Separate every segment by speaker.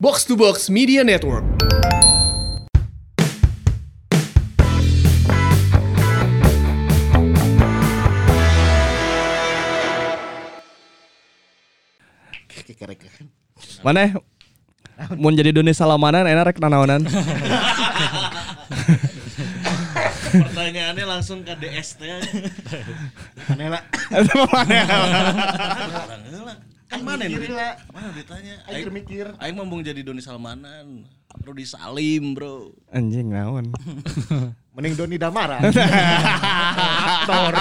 Speaker 1: Box to Box Media Network.
Speaker 2: Mana mau jadi Doni Salamanan enak rek nanaonan.
Speaker 3: Pertanyaannya langsung ke DST.
Speaker 4: Aneh lah.
Speaker 3: Kan mana nih? Mana ditanya?
Speaker 4: Aing mikir.
Speaker 3: Aing mau jadi Doni Salmanan. Rudi Salim, Bro.
Speaker 2: Anjing naon.
Speaker 4: Mending Doni Damara. Aktor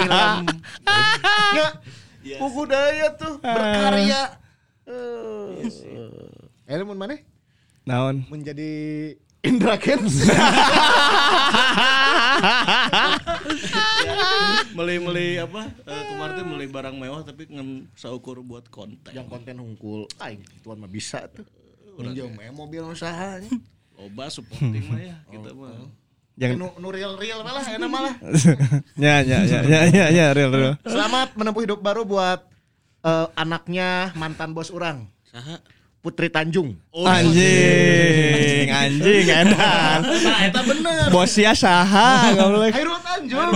Speaker 4: film. Ya, buku daya tuh berkarya. Eh, Elmun mana?
Speaker 2: Naon?
Speaker 4: Menjadi Indra Kents.
Speaker 3: Meli-meli apa? Eh, kemarin tuh meli barang mewah tapi ngen saukur buat konten.
Speaker 4: Yang konten hungkul. Aing tuan mah bisa tuh. Minjem we mobil usahanya.
Speaker 3: Loba supporting mah ya kita mah.
Speaker 2: Yang
Speaker 4: Nu, nu real real malah enak malah.
Speaker 2: ya ya ya ya ya ya real real.
Speaker 4: Selamat menempuh hidup baru buat eh, anaknya mantan bos orang.
Speaker 3: Saha?
Speaker 4: Putri Tanjung.
Speaker 3: Oh,
Speaker 2: Anjing, anjing edan.
Speaker 3: Nah, eta bener.
Speaker 2: Bosnya saha goblok.
Speaker 4: Hairul Tanjung.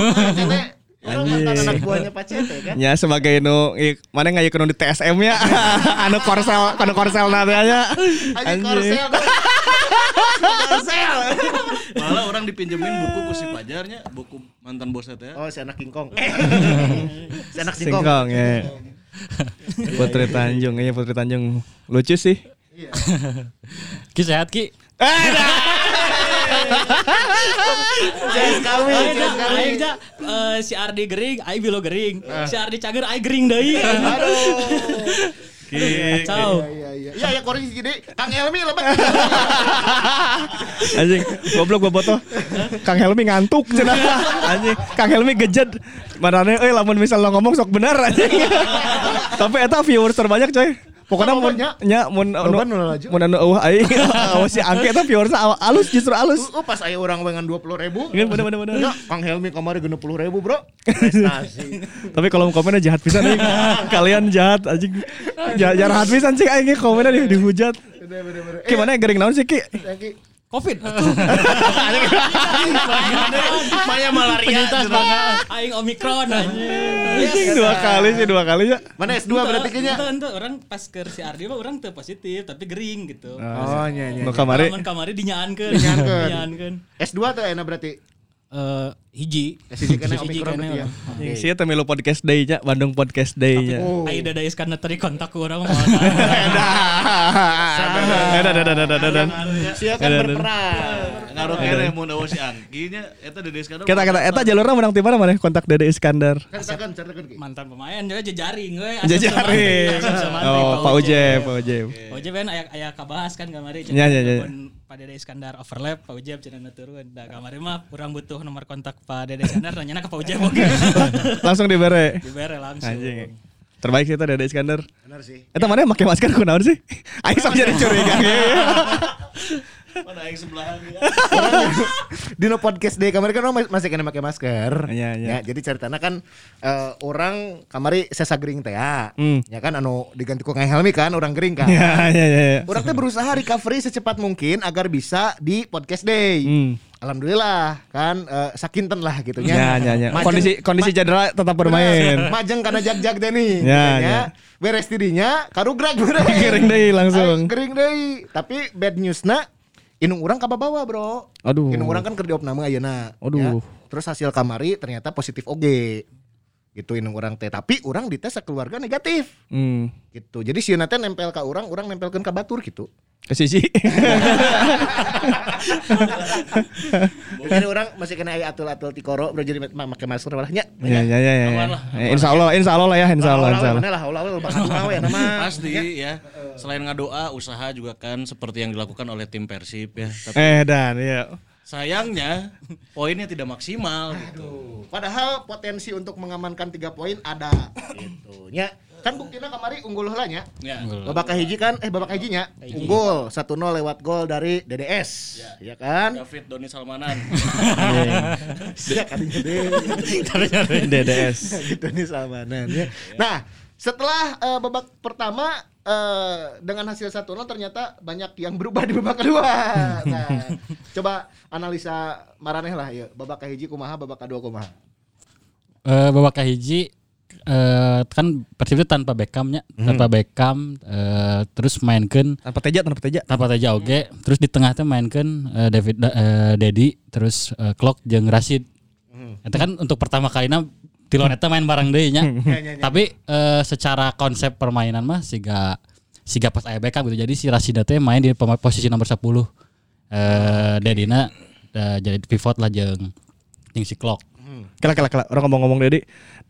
Speaker 4: Mantan anak buahnya Pak Cete kan.
Speaker 2: Ya sebagai nu mana ikut di TSM ya anu korsel anu korsel nadanya
Speaker 4: Haji Korsel. Korsel.
Speaker 3: Malah orang dipinjemin buku ku si Pajarnya, buku mantan bos eta ya.
Speaker 4: Oh, si anak King Kong. si anak King Kong.
Speaker 2: singkong ya Putri Tanjung ya Putri Tanjung. Lucu sih.
Speaker 5: Ki sehat Ki. Da, eh, si Ardi gering, aing bilo gering. Si Ardi cager aing gering deui. Kacau.
Speaker 4: Iya, iya. Iya, ya korek gede. Kang Helmi lebat.
Speaker 2: anjing goblok bobotoh Kang Helmi ngantuk cenah anjing Kang Helmi gejet marane euy lamun misal lo ngomong sok bener anjing tapi eta viewers terbanyak coy pokoknya
Speaker 4: banyak?
Speaker 2: nya mun
Speaker 4: Loba nu laju.
Speaker 2: mun anu eueuh aing awas si angke eta viewers alus justru alus
Speaker 4: Oh, pas aya orang dengan 20 ribu.
Speaker 2: Iya, bener bener bener
Speaker 4: Ya, Kang Helmi puluh ribu bro. Prestasi.
Speaker 2: Tapi kalau komennya jahat pisan anjing. Kalian jahat anjing. Ja- Jahat pisan sih anjing komennya di, dihujat. Gimana gering naon sih Ki?
Speaker 5: Covid.
Speaker 3: Maya malaria.
Speaker 5: Penyintas aing Omikron anjing.
Speaker 2: Dua kali sih dua kali ya.
Speaker 4: Mana S2 berarti kayaknya?
Speaker 5: Ente, ente, orang pas ke si Ardi mah orang teu positif tapi gering gitu.
Speaker 4: Oh, nya nya.
Speaker 2: Nu kamari
Speaker 5: kamari dinyaankeun.
Speaker 4: Dinyaankeun.
Speaker 5: Dinyaankeun.
Speaker 4: S2 tuh enak berarti.
Speaker 5: Eh hiji.
Speaker 4: S1 kena
Speaker 5: Hiji
Speaker 4: Omikron
Speaker 5: kene
Speaker 4: berarti ya.
Speaker 5: orang.
Speaker 2: teh milu podcast day nya, Bandung podcast day nya.
Speaker 4: Oh.
Speaker 5: Aida da Iskandar tadi kontak ku urang mah.
Speaker 2: Ada ada ada ada ada.
Speaker 4: Sia kan
Speaker 2: Ada, ada.
Speaker 4: berperan.
Speaker 3: Ngaruh kene mun eueuh si Angkinya eta Dede Iskandar.
Speaker 2: Kita kita eta jalurna menang ti mana mana kontak Dede Iskandar.
Speaker 5: Mantan pemain juga jejaring we.
Speaker 2: Jajarin. Oh, Pak Ujeb, Pak Ujeb.
Speaker 5: Pak Ujeb kan aya aya kabahas kan kamari
Speaker 2: Ya, ya, ya.
Speaker 5: Pak Dede Iskandar overlap Pak Ujeb cenah turun. Da kamari mah kurang butuh nomor kontak Pak Dede Iskandar nanya ke Pak oke.
Speaker 2: Langsung dibere.
Speaker 5: Dibere langsung.
Speaker 2: Anjing. Terbaik sih eta Dede Iskandar.
Speaker 4: Benar sih.
Speaker 2: Eta mana make masker kunaon sih? Aing sok jadi curiga.
Speaker 3: Mana aing sebelahan ya.
Speaker 4: Di no podcast day kemarin kan orang masih kena pakai masker.
Speaker 2: Iya, iya.
Speaker 4: Ya, jadi ceritanya kan eh, orang kamari sesa gering teh ya.
Speaker 2: Hmm.
Speaker 4: Ya kan anu diganti ku Helmi kan orang gering kan.
Speaker 2: Ya ya ya. ya.
Speaker 4: Orang teh berusaha recovery secepat mungkin agar bisa di podcast day.
Speaker 2: Hmm.
Speaker 4: Alhamdulillah kan eh, sakinten lah gitu
Speaker 2: Ya ya ya.
Speaker 4: Majeng-
Speaker 2: Kondisi kondisi cedera tetap bermain.
Speaker 4: Majeng karena jag-jag deh nih.
Speaker 2: Ya,
Speaker 4: gitu
Speaker 2: ya.
Speaker 4: Beres dirinya karugrag bener.
Speaker 2: Kering deui langsung.
Speaker 4: Ay, Kering deui. Tapi bad newsna inung orang kababawa, Bro.
Speaker 2: Aduh.
Speaker 4: Inung orang kan keur diopna mah ayeuna.
Speaker 2: Aduh.
Speaker 4: Ya. Terus hasil kamari ternyata positif oge. Gitu inung orang teh, tapi orang dites keluarga negatif.
Speaker 2: Hmm.
Speaker 4: Gitu. Jadi teh nempel ka orang, orang nempelkeun ka batur gitu.
Speaker 2: Ke sisi.
Speaker 4: Mungkin orang masih kena aya atul-atul tikoro bro jadi make masker malah nya.
Speaker 2: Ya ya ya ya.
Speaker 3: Aman lah,
Speaker 2: Ya, Insya Allah, insya Allah lah ya, insya Allah, insya Allah.
Speaker 4: lah, Allah Allah bakal doa ya nama.
Speaker 3: Pasti ya. Selain ngadoa, usaha juga kan seperti yang dilakukan oleh tim Persib ya. Tapi
Speaker 2: Eh dan ya.
Speaker 3: sayangnya poinnya tidak maksimal gitu.
Speaker 4: Padahal potensi untuk mengamankan tiga poin ada gitu. Nya kan buktinya kemarin unggul lah nya.
Speaker 3: Ya.
Speaker 4: Babak hiji kan eh babak hijinya unggul 1-0 lewat gol dari DDS. Ya kan?
Speaker 3: David Doni Salmanan.
Speaker 4: Ya kan gede.
Speaker 2: DDS.
Speaker 4: nih Salmanan ya. Nah, setelah eh, babak pertama eh, dengan hasil 1-0 ternyata banyak yang berubah di babak kedua. Nah, coba analisa maraneh lah ya. Babak kahiji kumaha, babak kedua kumaha.
Speaker 5: Eh babak kahiji eh kan Persib itu tanpa Beckhamnya, tanpa Beckham eh, terus mainkan
Speaker 2: Tanpa teja, tanpa teja.
Speaker 5: tanpa Teja oge, terus di tengah teh mainkan eh, David da- eh, Dedi, terus eh, Klok jeung Rashid. Itu kan untuk pertama kalinya Tilon eta main bareng deui nya. Tapi eh, secara konsep permainan mah siga siga pas aya Beckham gitu. Jadi si Rashid teh main di posisi nomor 10. Eh Dedina eh, jadi pivot lah jeung jeung si Klok.
Speaker 2: Kela kela kela orang ngomong-ngomong Dedi.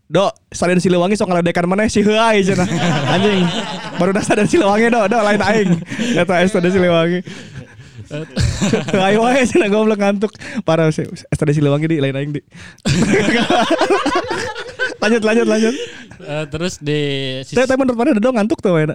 Speaker 2: Dok, Stadion Siliwangi sok ngaledekan mana si heuai cenah. Anjing. Baru dah Stadion Siliwangi dok, dok lain aing. Eta Stadion Siliwangi. Heuai wae cenah goblok ngantuk. Parah sih. Stadion Siliwangi di lain aing di. lanjut lanjut lanjut.
Speaker 5: Eh, terus di
Speaker 2: Saya tapi menurut mana dok ngantuk tuh wae.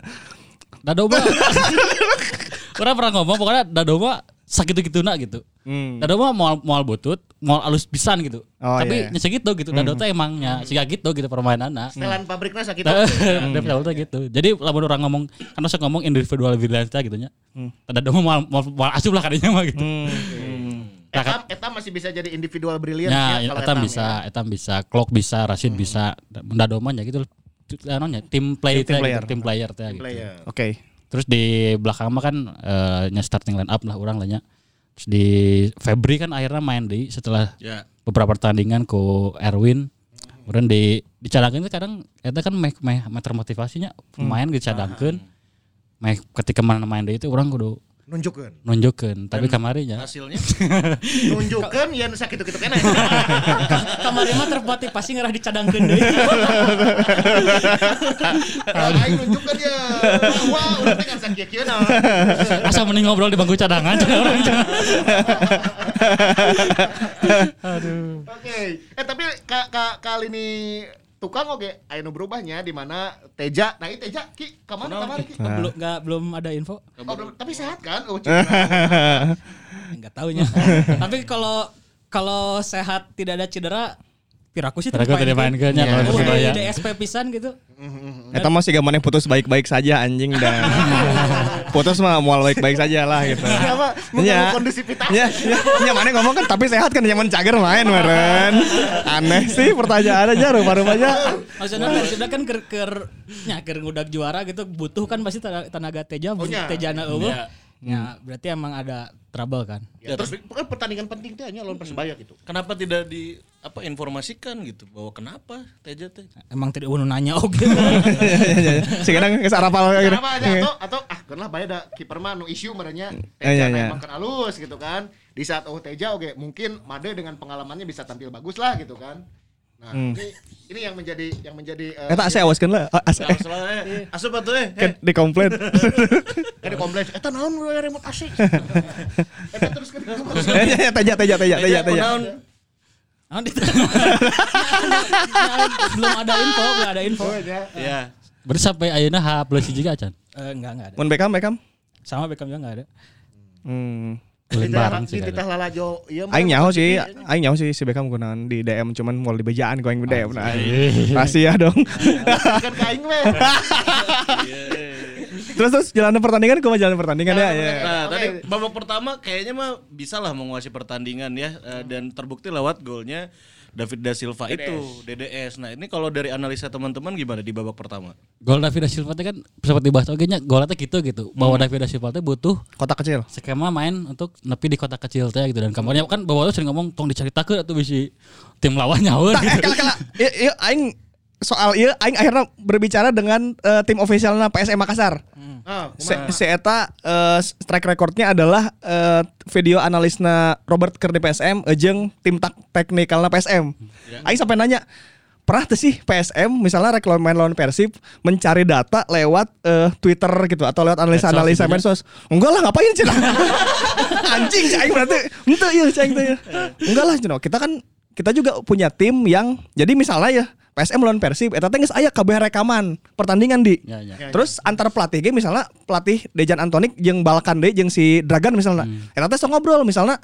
Speaker 5: Dado mah Orang pernah ngomong pokoknya Dado mah sakit gitu nak gitu.
Speaker 2: Hmm.
Speaker 5: Dado mah mau mau butut, mau alus pisan gitu.
Speaker 2: Oh,
Speaker 5: Tapi
Speaker 2: iya.
Speaker 5: nya segitu gitu. Dado teh emangnya siga gitu gitu permainanna.
Speaker 4: Setelan pabriknya sakit.
Speaker 5: Tahu tuh gitu. Jadi lamun orang ngomong kan usah ngomong individual violence gitu nya. Dado mah mau mau mau asup lah kadinya mah gitu.
Speaker 4: Etam, etam masih bisa jadi individual brilliant
Speaker 5: Ya,
Speaker 4: ya, kalau
Speaker 5: etam
Speaker 4: etam
Speaker 5: bisa,
Speaker 4: ya.
Speaker 5: etam bisa, Clock bisa, Rashid bisa, Dado mah ya gitu. Anonya tim play
Speaker 2: Tim
Speaker 5: teh
Speaker 2: player.
Speaker 5: gitu, tim player teh gitu.
Speaker 4: Player.
Speaker 2: Oke.
Speaker 5: Terus di belakang mah kan eh, nya starting line up lah orang lah nya. Terus di Febri kan akhirnya main di setelah
Speaker 3: Ya.
Speaker 5: beberapa pertandingan ku Erwin. Kemudian di dicadangkeun teh kadang eta kan meh meh termotivasinya pemain dicadangkeun. Meh ketika mana main deui itu orang kudu
Speaker 4: Nunjukkan.
Speaker 5: nunjukkeun. Tapi kamarinya
Speaker 3: Hasilnya
Speaker 4: Nunjukkan yang sakit itu kena.
Speaker 5: kemarin mah termotivasi ngerah dicadangkeun deui.
Speaker 4: Aing nunjukkan ya. Wah, teh kan sakit kieu nah.
Speaker 5: Asa mending ngobrol di bangku cadangan cenah.
Speaker 4: Oke. Eh tapi ka, ka, kali ini tukang oke aya nu berubahnya di mana Teja. Nah, ini Teja ki ka mana kamari ki?
Speaker 5: belum nggak belum ada info.
Speaker 4: Oh, belum- tapi sehat kan? Oh,
Speaker 5: Enggak tahunya. Tapi kalau kalau sehat tidak ada cedera Piraku sih Piraku tidak main ke nya kalau
Speaker 4: Iya.
Speaker 5: Persebaya.
Speaker 2: ya.
Speaker 5: Udah DSP pisan gitu.
Speaker 2: Eta mah sih yang putus baik-baik saja anjing dan putus mah mual baik-baik saja lah gitu.
Speaker 4: Iya, Pak. Mengganggu kondusivitas.
Speaker 2: Ya, ya, ya mana ngomong kan tapi sehat kan zaman cager main meren. Aneh sih pertanyaan aja rupa-rupanya.
Speaker 5: Maksudnya Persibnya kan ker ker nya ker ngudak juara gitu butuh kan pasti tenaga, tenaga teja
Speaker 4: Oh, nya.
Speaker 5: tejana eueuh. Ya, berarti emang ada trouble kan.
Speaker 4: Ya, terus kan pertandingan penting teh hanya lawan Persebaya gitu.
Speaker 3: kenapa tidak di apa informasikan gitu bahwa kenapa Teja teh
Speaker 5: Emang tidak unu nanya oke.
Speaker 2: Sekarang geus arapal gitu.
Speaker 4: Kenapa aja atau atau ah kenapa bae da kiper mah nu isu merenya
Speaker 2: Eh,
Speaker 4: Teja
Speaker 2: iya,
Speaker 4: nah
Speaker 2: iya.
Speaker 4: emang kan halus gitu kan. Di saat oh Teja oke mungkin Made dengan pengalamannya bisa tampil bagus lah gitu kan. Nah, ini ini yang menjadi yang menjadi eh,
Speaker 2: Eta saya awaskeun lah. Ah, as-
Speaker 3: Nah, soalnya asup atuh eh
Speaker 2: Kan di komplain.
Speaker 4: kan di kompleks eta naon remote AC. Eta terus kan.
Speaker 2: Eh, Teja teja teja teja teja.
Speaker 3: kunaon?
Speaker 5: Ah, di- belum ada info, belum ada info.
Speaker 3: ya
Speaker 5: Berarti sampai ayeuna H plus juga Chan? Eh, enggak, enggak ada.
Speaker 2: Mun Beckham Beckham.
Speaker 5: Sama Beckham juga enggak ada.
Speaker 2: Hmm.
Speaker 5: Ulin bareng
Speaker 4: Di
Speaker 5: sih. ada.
Speaker 4: lalajo ieu mah
Speaker 2: Aing nyaho sih, aing nyaho sih si Beckham gunakan di DM cuman mau di bejaan ku aing DM. Rahasia dong.
Speaker 4: kan ka aing we.
Speaker 2: terus terus jalan pertandingan kumaha jalan pertandingan ya. ya.
Speaker 3: Nah, tadi babak pertama kayaknya mah bisa lah menguasai pertandingan ya eh, dan terbukti lewat golnya David da Silva itu DDS. Nah, ini kalau dari analisa teman-teman gimana di babak pertama?
Speaker 5: Gol David da Silva teh kan sempat dibahas oke nya golnya teh gitu gitu. Bahwa David da Silva teh butuh
Speaker 2: Kotak kecil.
Speaker 5: skema main untuk nepi di kota kecil teh gitu dan kamarnya kan bawa tuh sering ngomong tong diceritakeun atuh bisi tim lawannya
Speaker 2: Nah, eh,
Speaker 5: gitu.
Speaker 2: kala. Ieu ieu aing soal ieu aing akhirnya berbicara dengan eh, tim ofisialnya PSM Makassar.
Speaker 4: Ah,
Speaker 2: Se, si eta eh, track recordnya adalah eh, video analisna Robert Ker di PSM jeung tim tak teknikalna PSM. Aing sampai nanya pernah tuh sih PSM misalnya rek lawan main lawan Persib mencari data lewat eh, Twitter gitu atau lewat analisa-analisa medsos. Enggak lah ngapain sih Anjing cing berarti cing teh. ya. Enggak lah cenah. Kita kan kita juga punya tim yang jadi misalnya ya PSM lawan Persib eta teh geus aya kabeh rekaman pertandingan di.
Speaker 5: Ya, ya.
Speaker 2: Terus antar pelatih ge misalnya pelatih Dejan Antonik jeung Balkan deui jeung si Dragan misalnya. Eta teh sok ngobrol misalnya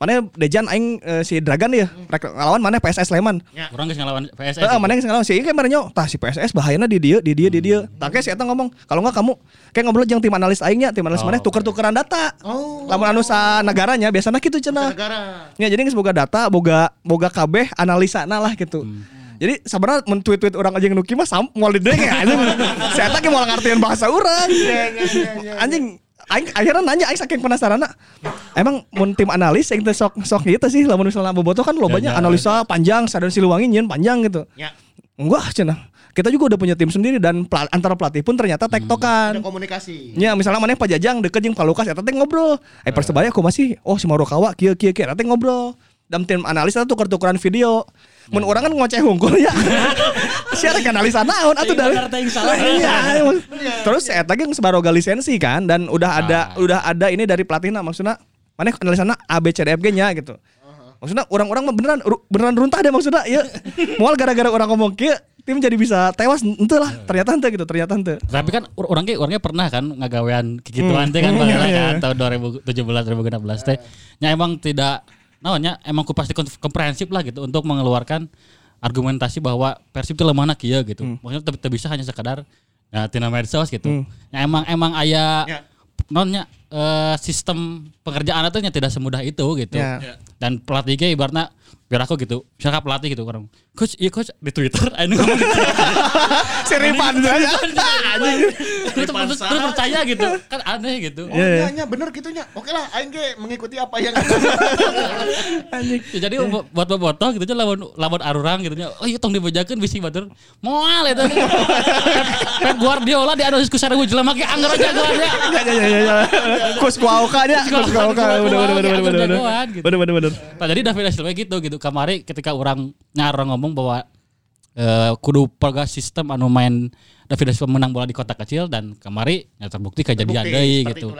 Speaker 2: mana Dejan aing eh, si Dragan ya rek ngelawan mana PSS Sleman.
Speaker 5: Orang geus ngelawan PSS.
Speaker 2: Heeh, mana yang ngelawan si Ieu mana nyo tah si PSS bahayana di dia di dia di dia. Tak kayak si eta ngomong kalau enggak kamu kayak ngobrol jeung tim analis aingnya tim analis
Speaker 5: Oh,
Speaker 2: mana? tuker-tukeran data.
Speaker 4: Oh.
Speaker 2: lamun anu sa negaranya biasanya gitu cenah.
Speaker 4: Negara.
Speaker 2: Ya jadi geus boga data, boga boga kabeh analisa nah lah gitu. Jadi sebenarnya men tweet-tweet orang aja yang nuki mah sam moal di ya anjing. Saya tak mau ngartiin bahasa orang. Anjing aing akhirnya nanya aing saking penasaran emang mun tim analis yang sok sok gitu sih lamun misalnya bobotoh kan lo banyak analisa panjang sadar siluwangi nyeun panjang gitu.
Speaker 4: Ya.
Speaker 2: Enggak cenah. Kita juga udah punya tim sendiri dan pela- antara pelatih pun ternyata tektokan.
Speaker 4: Ada komunikasi.
Speaker 2: Ya misalnya mana Pak Jajang deket jeung Pak Lukas eta teh ngobrol. Eh Persebaya aku masih oh si Marokawa kieu kieu kieu eta teh ngobrol. Dalam tim analis eta tuker-tukeran video. Mun orang kan ngoceh hungkul ya. Sia rek analisa naon atuh dari.
Speaker 5: Jakarta yang salah.
Speaker 2: Iya. Terus eta ge geus baroga lisensi kan dan udah ada udah ada ini dari pelatihna maksudnya mana analisana A B C D F G nya gitu. Maksudnya orang-orang mah beneran beneran runtah deh maksudnya ya. Mual gara-gara orang ngomong kieu tim jadi bisa tewas ente lah ternyata ente gitu ternyata ente
Speaker 5: Tapi kan or- orang kayak orangnya pernah kan ngagawean kegituan teh kan
Speaker 2: Hmm,
Speaker 5: bagaimana
Speaker 2: iya,
Speaker 5: kan tahun 2017 2016 teh. Nya emang tidak namanya emang ku pasti kom- komprehensif lah gitu untuk mengeluarkan argumentasi bahwa Persib itu lemah kieu gitu.
Speaker 2: Hmm.
Speaker 5: Maksudnya tapi bisa hanya sekadar ya tina medsos gitu. Ya emang emang aya
Speaker 4: Ya.
Speaker 5: nonnya eh, sistem pekerjaan itu nya tidak semudah itu gitu.
Speaker 2: Ya.
Speaker 5: Dan pelatihnya ibaratnya biar aku gitu, misalkan pelatih gitu orang, coach, iya coach. Di Twitter, ini ngomong gitu.
Speaker 2: si Ripan aja.
Speaker 5: Terus, percaya gitu. Kan aneh gitu.
Speaker 4: Oh,
Speaker 2: Iya, iya.
Speaker 4: nya, nya, bener gitunya. Oke lah, aing ge mengikuti apa yang
Speaker 5: Ya, jadi bu- buat bobotoh gitu aja lawan lawan arurang gitu nya oh iya tong dibejakeun bisi batur. Moal eta. Pep, Guardiola di analisis ku sareng jelema ge anggar aja jagoannya
Speaker 2: ya ya ya ya kus kuauka nya kus kuauka bener bener bener bener bener bener. Bener bener
Speaker 5: Nah, jadi David Silva gitu gitu. Kamari ketika orang nyarang ngomong bahwa eh, kudu perga sistem anu main David Silva menang bola di kota kecil dan kamari ya terbukti kejadian deui gitu.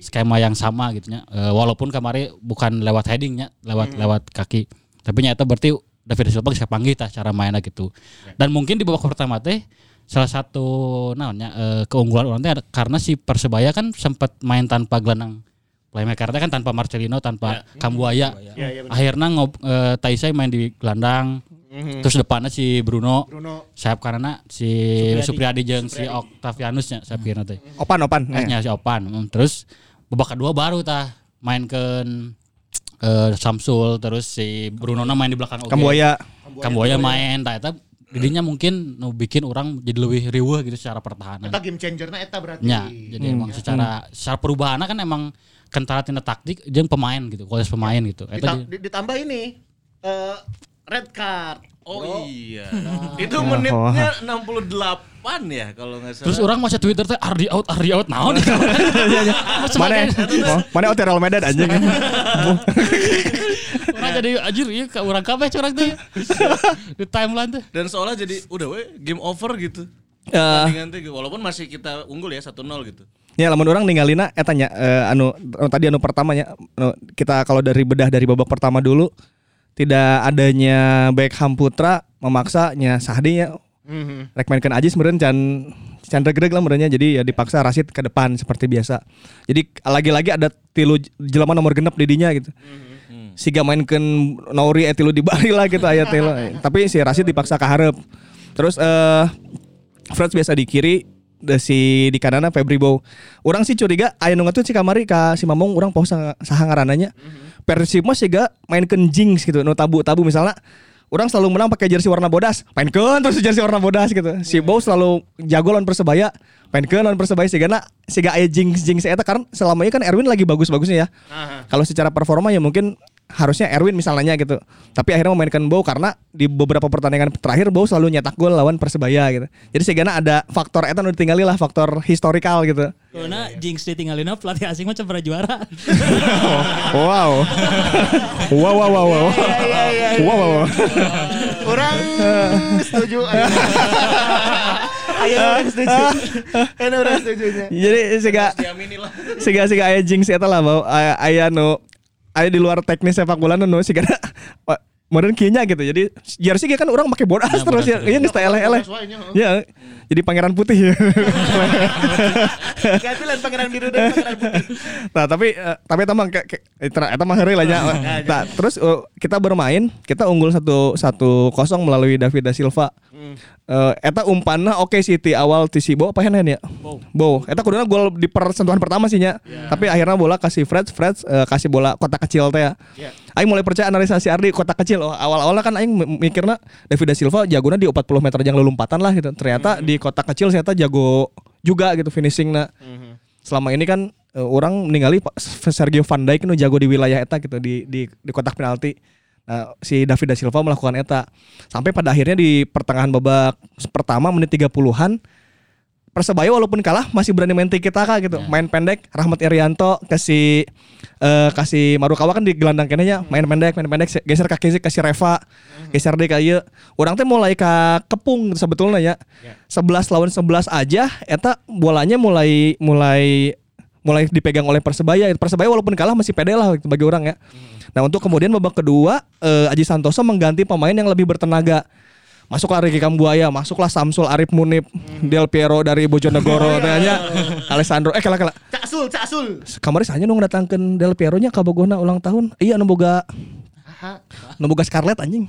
Speaker 5: Skema yang sama gitu nya. Eh, walaupun kamari bukan lewat headingnya, lewat lewat kaki. Tapi nyata berarti David Silva bisa panggil tah cara mainnya gitu. Dan mungkin di babak pertama teh salah satu naonnya eh, keunggulan orang teh karena si Persebaya kan sempat main tanpa gelandang playmaker kan tanpa Marcelino, tanpa Kambuaya.
Speaker 4: Ya, ya.
Speaker 5: Akhirnya ngob eh, Taisai main di gelandang. Terus depannya si Bruno,
Speaker 4: Bruno
Speaker 5: sayap karena si Supriyadi jeung si Octavianus nya sayap kiri teh.
Speaker 2: opan opan
Speaker 5: Eh, nya si Opan. Hmm, Terus babak kedua baru tah main ke eh, Samsul terus si Bruno na main di belakang oge.
Speaker 2: Kambuaya
Speaker 5: Kambuaya main tah eta didinya mungkin nu bikin orang jadi lebih riweuh gitu secara pertahanan.
Speaker 4: eta game changerna eta berarti.
Speaker 5: Nya, jadi emang secara secara perubahan kan emang kentara tina taktik jeung pemain gitu, kualitas pemain gitu. Eta
Speaker 4: Dita-
Speaker 5: di-
Speaker 4: di- ditambah ini eh red card.
Speaker 3: Oh iya. Itu menitnya 68 ya kalau nggak salah.
Speaker 5: Terus orang masih Twitter teh Ardi out, Ardi out naon gitu.
Speaker 2: mana oh, mana hotel Medan anjing
Speaker 5: Orang jadi anjir ieu ka urang kabeh curang teh. Di timeline teh.
Speaker 3: Dan seolah jadi udah we game over gitu. Teh walaupun masih kita unggul ya 1-0 gitu.
Speaker 2: Ya lamun orang ninggalina eta nya eh, anu anu tadi anu pertamanya anu, kita kalau dari bedah dari babak pertama dulu tidak adanya Beckham Putra memaksanya Sahdi ya rek mainkan aja sebenarnya can can regreg lah sebenarnya jadi ya dipaksa Rasid ke depan seperti biasa. Jadi lagi-lagi ada tilu jelema nomor genep di dinya gitu. Siga mainkan Nauri eh tilu di bari lah gitu aya tilu. Tapi si Rasid dipaksa ke hareup. Terus eh Freds biasa di kiri si di kanan Febri Bow. Orang sih curiga aya nu ngatuh si kamari ka si Mamong urang poho saha saha ngarananya. Persib mah siga mainkeun jinx gitu nu tabu-tabu misalnya Orang selalu menang pakai jersey warna bodas, mainkeun terus jersey warna bodas gitu. Si Bow selalu jago lawan Persebaya, mainkeun lawan Persebaya sehingga na sehingga aya jinx jinx eta karena selama ini kan Erwin lagi bagus-bagusnya ya. Kalau secara performa ya mungkin harusnya Erwin misalnya gitu. Tapi akhirnya memainkan Bow karena di beberapa pertandingan terakhir Bow selalu nyetak gol lawan Persebaya gitu. Jadi sehingga ada faktor eta nu ditinggali lah faktor historikal gitu.
Speaker 6: Karena Jinx ditinggalin pelatih asing mah pernah juara.
Speaker 2: Wow. wow wow wow wow. Wow wow. wow.
Speaker 4: Orang setuju. Ayo orang setuju. Ayo orang setuju.
Speaker 2: Jadi
Speaker 3: lah.
Speaker 2: sehingga sehingga aya jinx eta lah bahwa aya, nu aya di luar teknis sepak bola nu sehingga modern kieu nya gitu. Jadi jersey ge kan orang pakai bodas
Speaker 5: Ya,
Speaker 2: terus ya. Iya geus teh eleh-eleh.
Speaker 4: Bodas wae nya, heeh.
Speaker 2: Ya. Jadi pangeran putih.
Speaker 4: Ganti lain pangeran biru dan pangeran putih.
Speaker 2: nah, tapi eh, tapi tamang kayak eta mah heureuy lah nya. Nah, terus uh, kita bermain, kita unggul satu satu kosong melalui David da Silva. Eh, eta umpanna oke sih ti awal ti si Bo apa hen ya? Bo. Eta kuduna gol di persentuhan pertama sih nya. Tapi akhirnya bola kasih Fred, Fred eh, kasih bola kotak kecil teh ya. Aing mulai percaya analisasi Ardi kotak kecil. Oh, awal-awalnya kan aing mikirna David da Silva jagona di 40 meter yang lelumpatan lah gitu. Ternyata di kotak kecil ternyata jago juga gitu finishingna. Selama ini kan eh, orang meninggali Sergio Van Dijk nu jago di wilayah eta gitu di di di kotak penalti. Nah, si David da Silva melakukan eta. Sampai pada akhirnya di pertengahan babak pertama menit 30-an Persebaya walaupun kalah masih berani main tiki taka gitu. Main pendek Rahmat Irianto kasih eh kasih Marukawa kan di gelandang kenanya main pendek main pendek geser ke kiri kasih Reva. Geser deh kayak Orang teh mulai ke kepung sebetulnya ya. 11 lawan 11 aja eta bolanya mulai mulai mulai dipegang oleh Persebaya. Persebaya walaupun kalah masih pede lah bagi orang ya. Nah untuk kemudian babak kedua eh, Aji Santoso mengganti pemain yang lebih bertenaga. Masuklah Ricky Kambuaya, masuklah Samsul Arif Munib, Del Piero dari Bojonegoro, tanya Alessandro, eh kala kala.
Speaker 4: Cak Sul, Cak Sul.
Speaker 2: Kemarin saja dong datangkan Del Piero nya ka Bogona ulang tahun. Iya nu boga nu boga Scarlett anjing.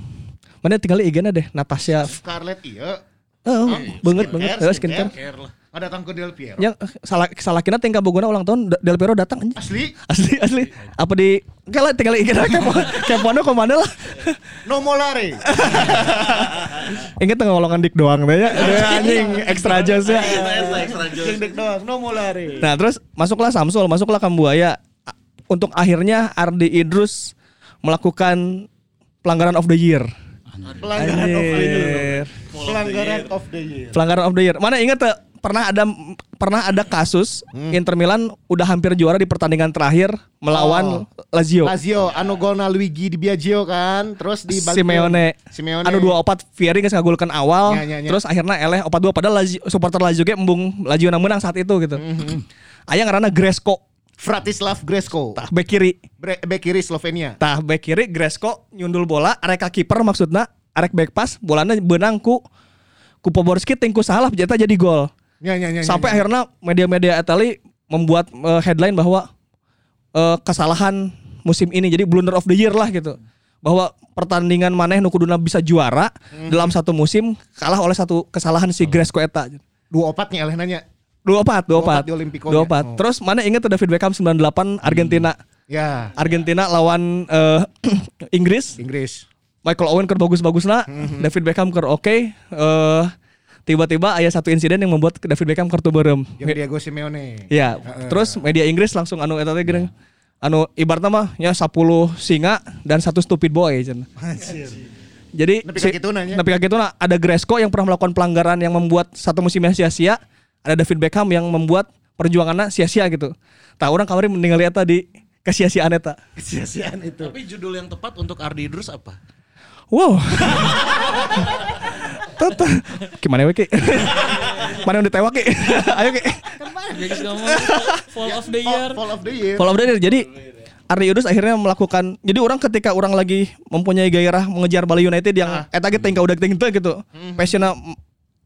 Speaker 2: Mana tinggal IG-na deh Natasha.
Speaker 4: Scarlett iya.
Speaker 2: Oh, banget banget.
Speaker 4: skincare,
Speaker 2: Eh, skincare.
Speaker 4: Ada datang ke Del Piero.
Speaker 2: Ya salah salah kina tinggal Bogona ulang tahun Del Piero datang anjing.
Speaker 4: Asli.
Speaker 2: Asli asli. Apa di Kala tinggal na kepo kepono ke mana lah.
Speaker 4: No molare.
Speaker 2: Ingat tengah ngolongan dik doang ya. Aduh, Anjing ekstra jazz ya.
Speaker 4: Yang dek doang, no molare.
Speaker 2: Nah terus masuklah Samsul, masuklah Kambuaya. Untuk akhirnya Ardi Idrus melakukan pelanggaran of the year.
Speaker 4: Pelanggaran of the year. Pelanggaran of the year.
Speaker 2: Pelanggaran of the year. Mana ingat tuh pernah ada pernah ada kasus Inter Milan udah hampir juara di pertandingan terakhir melawan Lazio.
Speaker 4: Lazio, anu golna Luigi di Biagio kan, terus di
Speaker 2: Simeone.
Speaker 4: Simeone.
Speaker 2: Anu dua opat Fieri geus ngagulkeun awal,
Speaker 4: Ya, ya, ya.
Speaker 2: terus akhirnya eleh opat dua padahal Lazio, supporter Lazio ge embung Lazio na menang saat itu gitu.
Speaker 4: Mhm.
Speaker 2: Aya ngaranna Gresco,
Speaker 4: Fratislav Gresko.
Speaker 2: tah bek kiri.
Speaker 4: Bre- Bek kiri Slovenia.
Speaker 2: Tah bek kiri Gresco nyundul bola arek kiper maksudna arek back pass bolana beunang ku ku Poborski tingku salah jadi gol.
Speaker 4: Ya, ya, ya, ya,
Speaker 2: Sampai
Speaker 4: ya.
Speaker 2: akhirnya media-media Italia membuat eh, headline bahwa eh, kesalahan musim ini jadi blunder of the year lah gitu. Bahwa pertandingan maneh nu kuduna bisa juara
Speaker 4: Mhm.
Speaker 2: dalam satu musim kalah oleh satu kesalahan si Gresco eta.
Speaker 4: dua opatnya eleh nanya.
Speaker 2: Dua opat, dua opat.
Speaker 4: di Olimpico
Speaker 2: Dua opat.
Speaker 4: Oh.
Speaker 2: Terus mana inget tuh David Beckham 98 Argentina.
Speaker 4: Ya,
Speaker 2: Argentina lawan eh, Inggris.
Speaker 4: Inggris.
Speaker 2: Michael Owen ker bagus-bagus lah,
Speaker 4: Mhm.
Speaker 2: David Beckham ker oke. Eh, tiba-tiba ada satu insiden yang membuat David Beckham kartu berem.
Speaker 4: Yang Diego Simeone.
Speaker 2: Ya, terus media Inggris langsung anu eta teh geuning. Anu ibaratna mah ya 10 singa dan satu stupid boy cenah. Jadi
Speaker 4: Nepi ka kitu nanya.
Speaker 2: nepi ka kitu na, ada Gresco yang pernah melakukan pelanggaran yang membuat satu musimnya sia-sia, ada David Beckham yang membuat perjuangannya sia-sia gitu. Tah orang kemarin meninggal eta di kesia-siaan eta.
Speaker 4: Sia-siaan itu.
Speaker 3: Tapi judul yang tepat untuk Ardi Idrus apa?
Speaker 2: Wow. Tata. Gimana we Ki? Mana yang ditewak Ki? Ayo Ki.
Speaker 6: Fall of the year.
Speaker 4: Fall, fall of the year.
Speaker 2: Follow up dari jadi Ardi Yudus akhirnya melakukan jadi orang ketika orang lagi mempunyai gairah mengejar Bali United yang eta ge tinggal udah tinggal gitu. Passionnya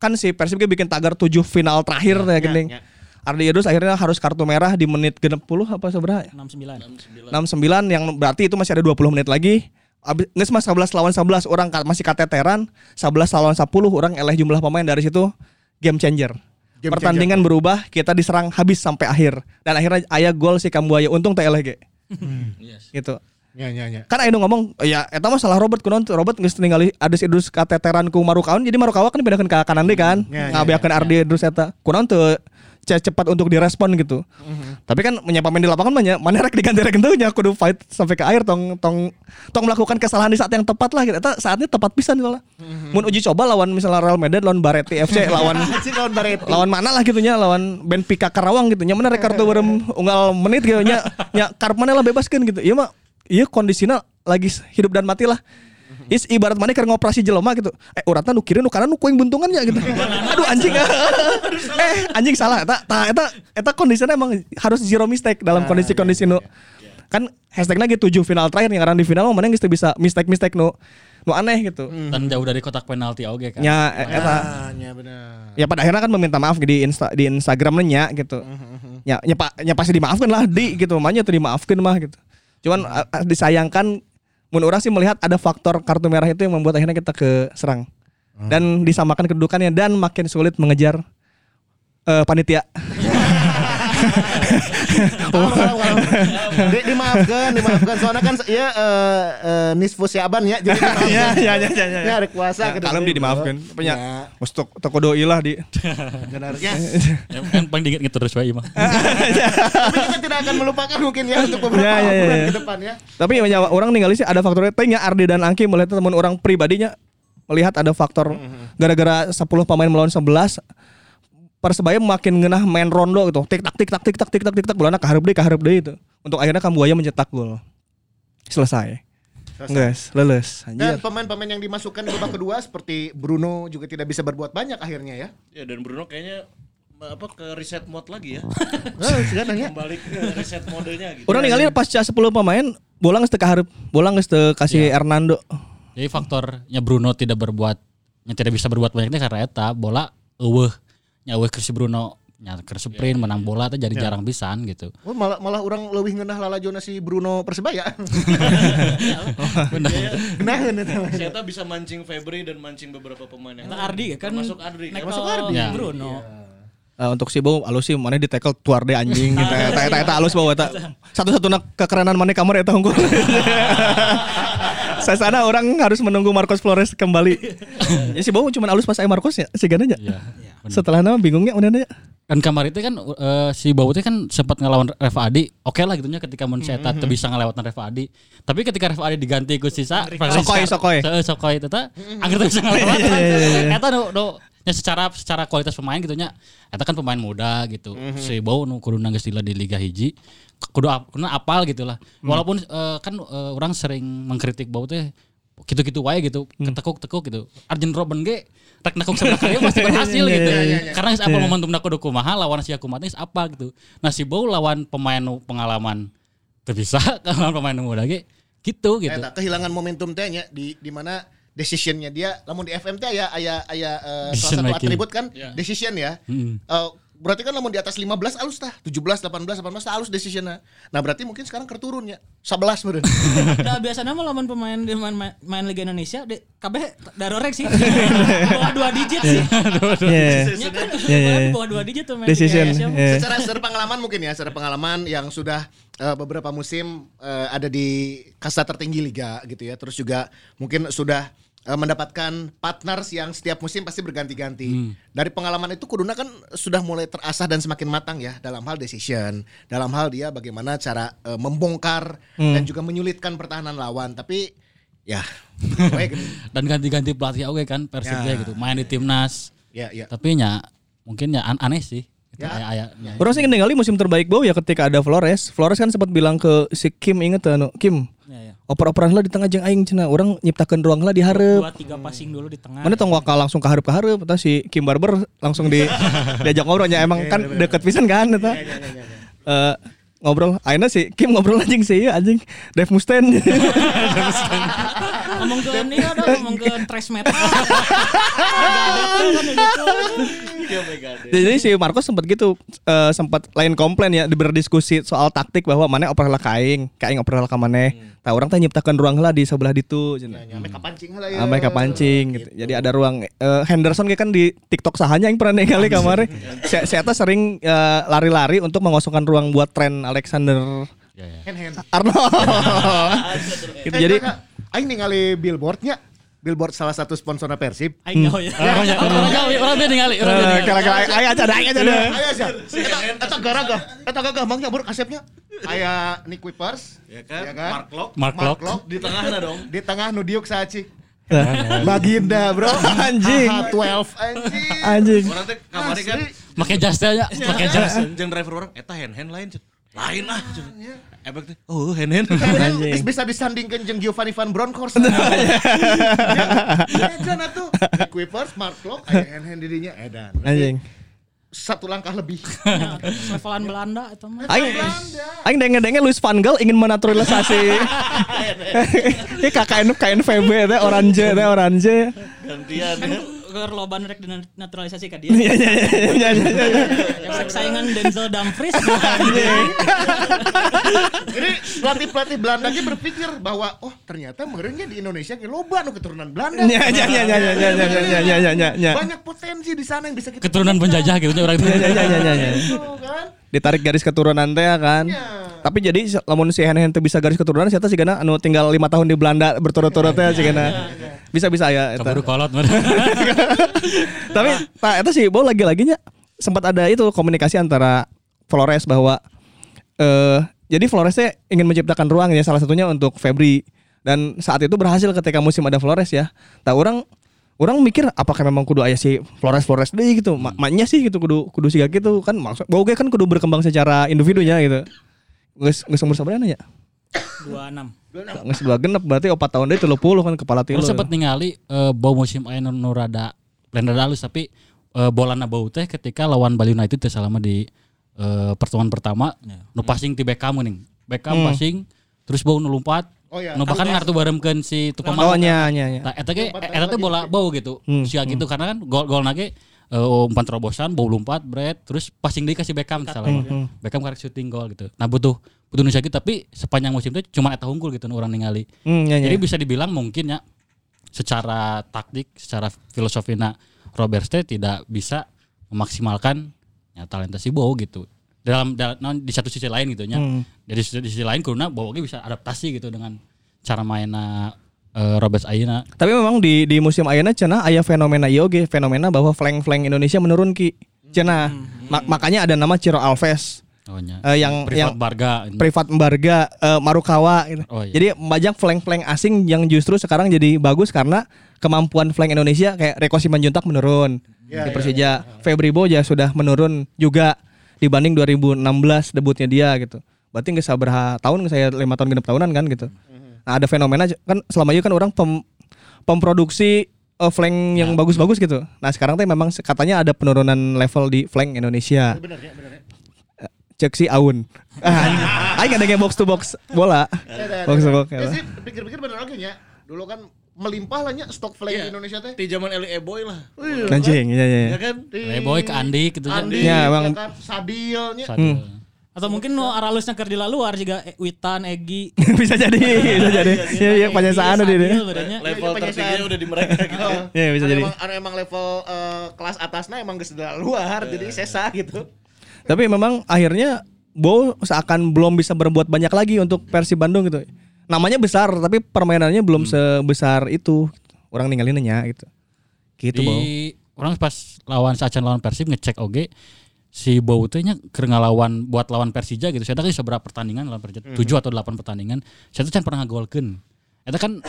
Speaker 2: kan si Persib bikin tagar 7 final terakhir ya
Speaker 4: ya.
Speaker 2: Ardi Yudus akhirnya harus kartu merah di menit 60 apa seberapa?
Speaker 6: 69.
Speaker 2: 69 yang berarti itu masih ada 20 menit lagi. Abis nges mas 11 lawan 11 orang masih kateteran, 11 lawan 10 orang eleh jumlah pemain dari situ game changer.
Speaker 4: Game
Speaker 2: Pertandingan berubah, kita diserang habis sampai akhir. Dan akhirnya aya gol si Kambuaya. Untung teh eleh ge.
Speaker 3: Yes.
Speaker 2: Gitu.
Speaker 4: Ya, ya, ya.
Speaker 2: Kan aya nu ngomong, ya eta mah salah Robert kunaon tuh. Robert geus ningali Ades Idrus kateteran ku Marukawan, jadi Marukawa kan dipindahkeun ka kanan deui kan.
Speaker 4: Ya, ya,
Speaker 2: Ngabeakeun Ardi Idrus eta. Kunaon tuh ce- cepat untuk direspon gitu. Tapi kan menyapa main di lapangan banyak, mana rek diganti rek nya kudu fight sampai ke akhir tong tong tong melakukan kesalahan di saat yang tepat lah gitu. Eta saatnya tepat pisan gitu lah. Mun uji coba lawan misalnya Real Madrid lawan Bareti FC lawan
Speaker 4: lawan Barretti.
Speaker 2: lawan mana lah gitunya lawan Benfica Karawang gitu nya mana rek kartu berem unggal menit gitu nya nya karep mana lah bebaskeun gitu ieu mah ieu kondisinya lagi hidup dan mati lah Is ibarat mana keur ngoperasi jelema gitu. Eh uratna nu kiri nu kanan nu kuing buntungannya gitu. Aduh anjing. eh anjing salah eta tah eta eta kondisinya emang harus zero mistake dalam kondisi-kondisi nu kan hashtagnya gitu tujuh final terakhir yang karena di final mana geus teu bisa mistake-mistake nu nu aneh gitu.
Speaker 5: Dan jauh dari kotak penalti oge kan.
Speaker 2: Nya e- eta
Speaker 4: Ah, ya benar.
Speaker 2: ya pada akhirnya kan meminta maaf di insta di Instagramnya gitu. Ya, ya, pa- ya pasti dimaafkan lah di gitu, makanya tuh dimaafkan mah gitu. Cuman disayangkan mun orang sih melihat ada faktor kartu merah itu yang membuat akhirnya kita ke serang. Dan disamakan kedudukannya dan makin sulit mengejar eh, panitia.
Speaker 4: Di, dimaafkan, dimaafkan. Soalnya kan ya eh eh, nisfu Syaban ya. Jadi dimaafkan.
Speaker 2: Iya, iya, iya, iya, iya.
Speaker 4: Ya, ada kuasa
Speaker 2: Kalau
Speaker 4: depan.
Speaker 2: di dimaafkan.
Speaker 4: Ya,
Speaker 2: Punya Mustok toko doi lah di.
Speaker 4: benar. Ya.
Speaker 5: Yang paling diinget gitu terus bae mah.
Speaker 4: Tapi kita tidak akan melupakan mungkin ya untuk beberapa
Speaker 2: Ya, ya, ya,
Speaker 4: bulan
Speaker 2: ya.
Speaker 4: ke depan ya.
Speaker 2: Tapi ya, orang ningali sih ada faktornya. Tanya Ardi dan Angki melihat teman orang pribadinya melihat ada faktor gara-gara 10 pemain melawan 11 Persebaya makin ngenah main rondo gitu. Tik tak tik tak tik tak tik tak tik tak bolana kaharep deui kaharep deui itu. Untuk akhirnya Kambuaya mencetak gol. Selesai. Guys, leles.
Speaker 4: Dan pemain-pemain yang dimasukkan di babak kedua seperti Bruno juga tidak bisa berbuat banyak akhirnya ya.
Speaker 3: Ya dan Bruno kayaknya apa ke reset mode lagi ya.
Speaker 4: Sekarang ya.
Speaker 3: Kembali ke reset modenya gitu.
Speaker 2: Orang ningali pasca 10 pemain bola geus teu kaharep, bola geus teu kasih Hernando.
Speaker 5: Jadi faktornya Bruno tidak berbuat yang tidak bisa berbuat banyaknya karena eta bola eueuh nya eueuh ke si Bruno nya ke sprint menang bola teh jadi jarang pisan gitu.
Speaker 4: Oh, malah malah orang lebih ngenah lala Jona si Bruno Persebaya.
Speaker 5: Benar.
Speaker 4: Eta.
Speaker 3: Ternyata bisa mancing Febri dan mancing beberapa pemain yang
Speaker 6: Nah, Ardi kan
Speaker 3: Masuk Ardi kan.
Speaker 6: Masuk
Speaker 4: Ardi.
Speaker 5: Ya.
Speaker 6: Bruno.
Speaker 2: Eh, untuk si Bow alus sih mana di tackle tuar deh anjing gitu. Eta eta eta alus bawa eta. Satu-satunya kekerenan mana kamar eta unggul. Saya sana orang harus menunggu Marcos Flores kembali. ya si Bow cuma alus pas aya Marcos ya si gananya.
Speaker 5: Iya.
Speaker 2: Setelah nama bingungnya udah nanya.
Speaker 5: Kan kamar itu kan eh, si Bau teh kan sempat ngelawan Reva Adi. Oke lah gitunya ketika mun saya teh bisa ngelewatan Reva Adi. Tapi ketika Reva Adi diganti ku sisa
Speaker 2: Sokoy, Sokoy.
Speaker 5: Heeh, Sokoy itu teh akhir teh bisa ngelewatan. Eta nu nu nya secara secara kualitas pemain gitu nya eta kan pemain muda gitu. Si Bau nu kudu nangis di Liga Hiji kudu ap- kudu apal gitu lah. Walaupun eh, kan eh, orang sering mengkritik Bau teh gitu-gitu wae gitu, ketekuk-tekuk gitu. Arjen Robben ge rek nekuk sebelah kali pasti berhasil gitu. Karena geus apa momentum kudu kumaha lawan si Akumat geus apa gitu. Nah si Bau lawan pemain nu pengalaman teu bisa lawan pemain muda ge gitu gitu.
Speaker 4: Eta kehilangan momentum teh nya di di mana decisionnya dia lamun di FM teh aya aya aya eh,
Speaker 5: Decision
Speaker 4: salah satu
Speaker 5: making.
Speaker 4: atribut kan decision ya.
Speaker 5: Mm.
Speaker 4: Eh, berarti kan lamun di atas 15 alus tah, 17, 18, 18 tah alus decisionnya. Nah, berarti mungkin sekarang keturun ya. 11 meureun.
Speaker 6: Nah, biasanya mah lawan pemain di main, main, main Liga Indonesia de, kabeh darorek sih. bawah dua digit sih.
Speaker 2: Iya.
Speaker 6: Nya kan
Speaker 2: Iya, iya,
Speaker 6: bawah dua digit tuh main
Speaker 2: Decision.
Speaker 6: Liga Indonesia.
Speaker 4: secara secara pengalaman mungkin ya, secara pengalaman yang sudah eh, beberapa musim eh, ada di kasta tertinggi liga gitu ya. Terus juga mungkin sudah eh, mendapatkan partners yang setiap musim pasti berganti-ganti. Dari pengalaman itu Kuduna kan sudah mulai terasah dan semakin matang ya dalam hal decision, dalam hal dia bagaimana cara eh, membongkar dan juga menyulitkan pertahanan lawan. Tapi ya, baik gini.
Speaker 5: Dan ganti-ganti pelatih oke kan Persib
Speaker 4: Ya.
Speaker 5: ge gitu. Main di timnas.
Speaker 4: ya, ya.
Speaker 5: Tapi nya mungkin ya an- aneh sih. Gitu,
Speaker 4: Ya.
Speaker 5: aya aya.
Speaker 2: Orang sih ningali musim terbaik Bow ya ketika ada Flores. Flores kan sempat bilang ke si Kim inget tuh Kim.
Speaker 6: Ya, ya.
Speaker 2: Oper-operan lah di tengah jeung aing cenah. Orang nyiptakeun ruang lah di hareup.
Speaker 6: Dua tiga passing dulu di tengah.
Speaker 2: Mana tong wakal langsung ke hareup ke hareup eta si Kim Barber langsung di diajak ngobrolnya emang kan deket pisan kan eta. Eh ngobrol akhirnya si Kim ngobrol anjing sih anjing Dave Mustaine
Speaker 6: ngomong ke ini ada ngomong ke trash metal.
Speaker 2: jadi si Marcos sempat gitu eh, sempat lain komplain ya berdiskusi soal taktik bahwa mana oper lah kaing kaing oper lah ka maneh tah orang teh nyiptakeun ruang lah di sebelah ditu cenah.
Speaker 4: Ya, mereka pancing lah ya.
Speaker 2: Mereka pancing gitu. Jadi ada ruang eh, Henderson kan di TikTok sahanya yang pernah ningali kemarin. Saya saya sering eh, lari-lari untuk mengosongkan ruang buat tren Alexander
Speaker 5: Ya, ya.
Speaker 4: Hand hand.
Speaker 2: Arnold. gitu. Jadi
Speaker 4: aing ningali billboardnya. Billboard salah satu sponsor Persib.
Speaker 6: Aing nggak ya.
Speaker 5: Orang banyak orang jauh, orang dia ningali, orang dia
Speaker 2: eh, kira-kira ayo aja ayo.
Speaker 4: Ayo. Eta. Eta gagah mangnya. Aya Nick Wipers,
Speaker 3: Ya kan?
Speaker 4: Ya kan?
Speaker 3: Mark Lock
Speaker 5: Mark Lock.
Speaker 3: Di dong.
Speaker 4: di tengah nu diuk saci. Baginda, Bro.
Speaker 2: Anjing.
Speaker 4: AH12 anjing.
Speaker 2: Anjing.
Speaker 3: Orang teh kamari kan
Speaker 5: Pakai jas teh nya, pakai jas.
Speaker 3: jeung driver orang eta hand hand lain. Lain lah. Cun. Efek teh oh hand hand.
Speaker 2: Anjing.
Speaker 4: Geus bisa disandingkeun jeung Giovanni Van Bronckhorst. Ya, Jan atuh. Nick Wipers, Mark Lock, aya hand-hand dirinya edan.
Speaker 2: Anjing.
Speaker 4: Satu langkah lebih.
Speaker 6: Levelan Belanda itu mah.
Speaker 2: Aing Aing denge-denge Luis Van Gaal ingin menaturalisasi. Ini KKN KNVB teh orange teh orange.
Speaker 3: Gantian ya.
Speaker 6: Ke loban rek naturalisasi ka dia.
Speaker 2: Iya iya iya iya iya.
Speaker 6: Yang rek saingan Denzel Dumfries.
Speaker 4: Ini pelatih-pelatih Belanda ge berpikir bahwa oh ternyata merenya di Indonesia ge loba nu keturunan Belanda.
Speaker 2: Iya iya iya iya iya iya iya iya iya iya iya.
Speaker 4: Banyak potensi di sana yang bisa kita
Speaker 5: Keturunan penjajah gitu nya orang itu.
Speaker 2: Iya iya iya iya iya.
Speaker 4: Gitu, kan.
Speaker 2: Ditarik garis keturunan teh ya kan. Tapi jadi lamun si Hen Hen bisa garis keturunan siapa sih karena anu tinggal lima tahun di Belanda berturut-turut teh sih Bisa bisa ya.
Speaker 5: Keburu kolot.
Speaker 2: Tapi tak itu sih Bo lagi-laginya sempat ada itu komunikasi antara Flores bahwa eh jadi Floresnya ingin menciptakan ruang ya salah satunya untuk Febri dan saat itu berhasil ketika musim ada Flores ya. Tak orang orang mikir apakah memang kudu ayah si Flores Flores deh gitu. Ma maknya sih gitu kudu kudu siga gitu kan maksud Boga kan kudu berkembang secara individunya gitu. Geus geus umur sabaraha ya?
Speaker 6: 26.
Speaker 2: Geus dua genep berarti 4 tahun deui 30 kan kepala tilu.
Speaker 5: Lu sempat ningali eh, bau musim nu nu rada rada halus tapi eh, bolana bau teh ketika lawan Bali United teh selama di eh, pertemuan pertama nu passing ti Beckham geuning. Beckham passing terus bau nu lompat.
Speaker 4: Oh iya,
Speaker 5: Nu bahkan ngartu barengkeun si tukang
Speaker 2: Oh nya nya nya.
Speaker 5: Nah, eta ge eta teh bola bau gitu. Sia gitu karena kan gol gol nage eh, umpan terobosan, bau lompat, bread, terus passing deui kasih Beckham salah. Beckham karek shooting gol gitu. Nah, butuh butuh nu tapi sepanjang musim itu cuma eta unggul gitu orang ningali.
Speaker 2: Hmm, nya.
Speaker 5: Jadi bisa dibilang mungkin ya secara taktik, secara filosofina Robert Stay tidak bisa memaksimalkan ya talenta si Bow gitu. Dalam, dalam di satu sisi lain gitu nya. Jadi di sisi lain karena Bow ge bisa adaptasi gitu dengan cara mainnya eh, Robert Ayeuna.
Speaker 2: Tapi memang di di musim ayeuna cenah aya fenomena ieu oge, fenomena bahwa flank-flank Indonesia menurun ki. Cenah. Ma- makanya ada nama Ciro Alves.
Speaker 5: Oh, nya.
Speaker 2: Eh, yang-
Speaker 5: Privat
Speaker 2: yang-
Speaker 5: Barga.
Speaker 2: Privat Embarga, eh, Marukawa gitu.
Speaker 5: Oh, iya.
Speaker 2: Jadi banyak flank-flank asing yang justru sekarang jadi bagus karena kemampuan flank Indonesia kayak Reko Simanjuntak menurun di Persija. Febri Boja sudah menurun juga dibanding 2016 debutnya dia gitu. Berarti nggak sabar tahun saya lima tahun genep tahunan kan gitu. Nah ada fenomena kan selama ini kan orang pem, pemproduksi eh, flank yang bagus-bagus gitu. Nah sekarang tuh memang katanya ada penurunan level di flank Indonesia. Eh, Cek si Aun. Ah, Aing ada kayak box to box bola. Box to box.
Speaker 4: Ya sih, pikir-pikir bener lagi nya. Dulu kan melimpah lah nya stok flag
Speaker 3: Iya.
Speaker 4: di Indonesia teh.
Speaker 3: Di zaman Eli Eboy lah.
Speaker 2: Anjing, iya iya.
Speaker 3: Ya kan?
Speaker 4: Di
Speaker 5: Boy ke Andi gitu.
Speaker 4: Andi,
Speaker 2: Ya,
Speaker 4: ya, kan, Sadilnya.
Speaker 5: Sadil.
Speaker 6: Atau mungkin nu aralusnya keur di luar juga eh, Witan, Egi.
Speaker 2: bisa jadi, bisa jadi. Iya iya penyesaan udah deh.
Speaker 3: Level
Speaker 4: iya,
Speaker 3: tertingginya udah di mereka gitu.
Speaker 2: Iya bisa jadi.
Speaker 4: Emang, anu emang level eh, kelas atasnya emang geus da luar, jadi sesa gitu.
Speaker 2: Tapi memang akhirnya Bo seakan belum bisa berbuat banyak lagi untuk Persib Bandung gitu. Namanya besar tapi permainannya belum sebesar itu. Orang ninggalinnya gitu. Gitu, Bo.
Speaker 5: di orang pas lawan Sacan lawan Persib ngecek oge si Bow nya ngalawan buat lawan Persija gitu. Saya tadi seberapa pertandingan lawan Persija? 7 atau 8 pertandingan. Saya tuh pernah ngagolkeun. Eta kan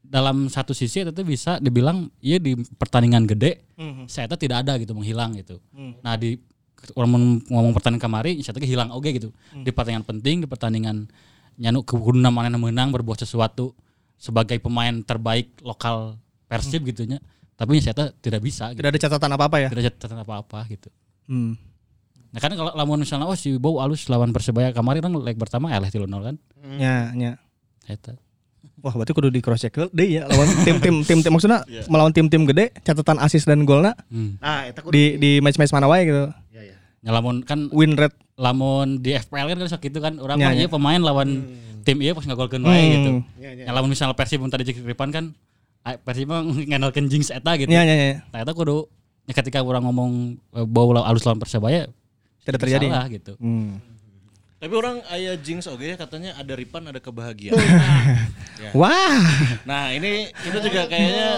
Speaker 5: dalam satu sisi itu bisa dibilang iya di pertandingan gede saya tuh tidak ada gitu menghilang gitu. Nah di orang ngomong pertandingan kemarin saya tuh hilang oge gitu. Di pertandingan penting di pertandingan nyanu kuduna mana menang berbuat sesuatu sebagai pemain terbaik lokal Persib gitu nya. Tapi saya tuh tidak bisa gitu
Speaker 2: Tidak ada catatan apa-apa ya.
Speaker 5: tidak ada catatan apa-apa gitu.
Speaker 2: Hmm.
Speaker 5: Nah kan kalau lamun misalnya oh si Bow alus lawan Persebaya kemarin kan leg pertama eleh 3-0 kan.
Speaker 2: Nya, nya.
Speaker 5: Eta.
Speaker 2: Wah, berarti kudu di cross check deh ya lawan tim-tim tim-tim maksudnya melawan tim-tim gede catatan assist dan golna
Speaker 5: Hmm.
Speaker 4: Nah, eta kudu
Speaker 2: di di match-match mana wae gitu.
Speaker 4: Ya, ya.
Speaker 5: Ya, lamun kan
Speaker 2: Win rate
Speaker 5: lamun di FPL kan kan sok gitu kan orang
Speaker 2: Ya,
Speaker 5: mah
Speaker 2: ya.
Speaker 5: iya pemain lawan tim iya pas ngagolkeun wae gitu.
Speaker 2: Hmm.
Speaker 4: Ya, ya.
Speaker 5: Ya, lamun misalnya Persib mun tadi jeung Ripan kan Persib mah ngandelkeun jinx eta gitu.
Speaker 2: Nya, nya, nya.
Speaker 5: Nah, eta kudu ya ketika orang ngomong Bow lawan alus lawan Persebaya
Speaker 2: Tidak terjadi.
Speaker 5: salah gitu.
Speaker 2: Hmm.
Speaker 3: Tapi orang ayah jinx oke ya katanya ada ripan ada kebahagiaan.
Speaker 2: Wah.
Speaker 3: nah ini kita juga kayaknya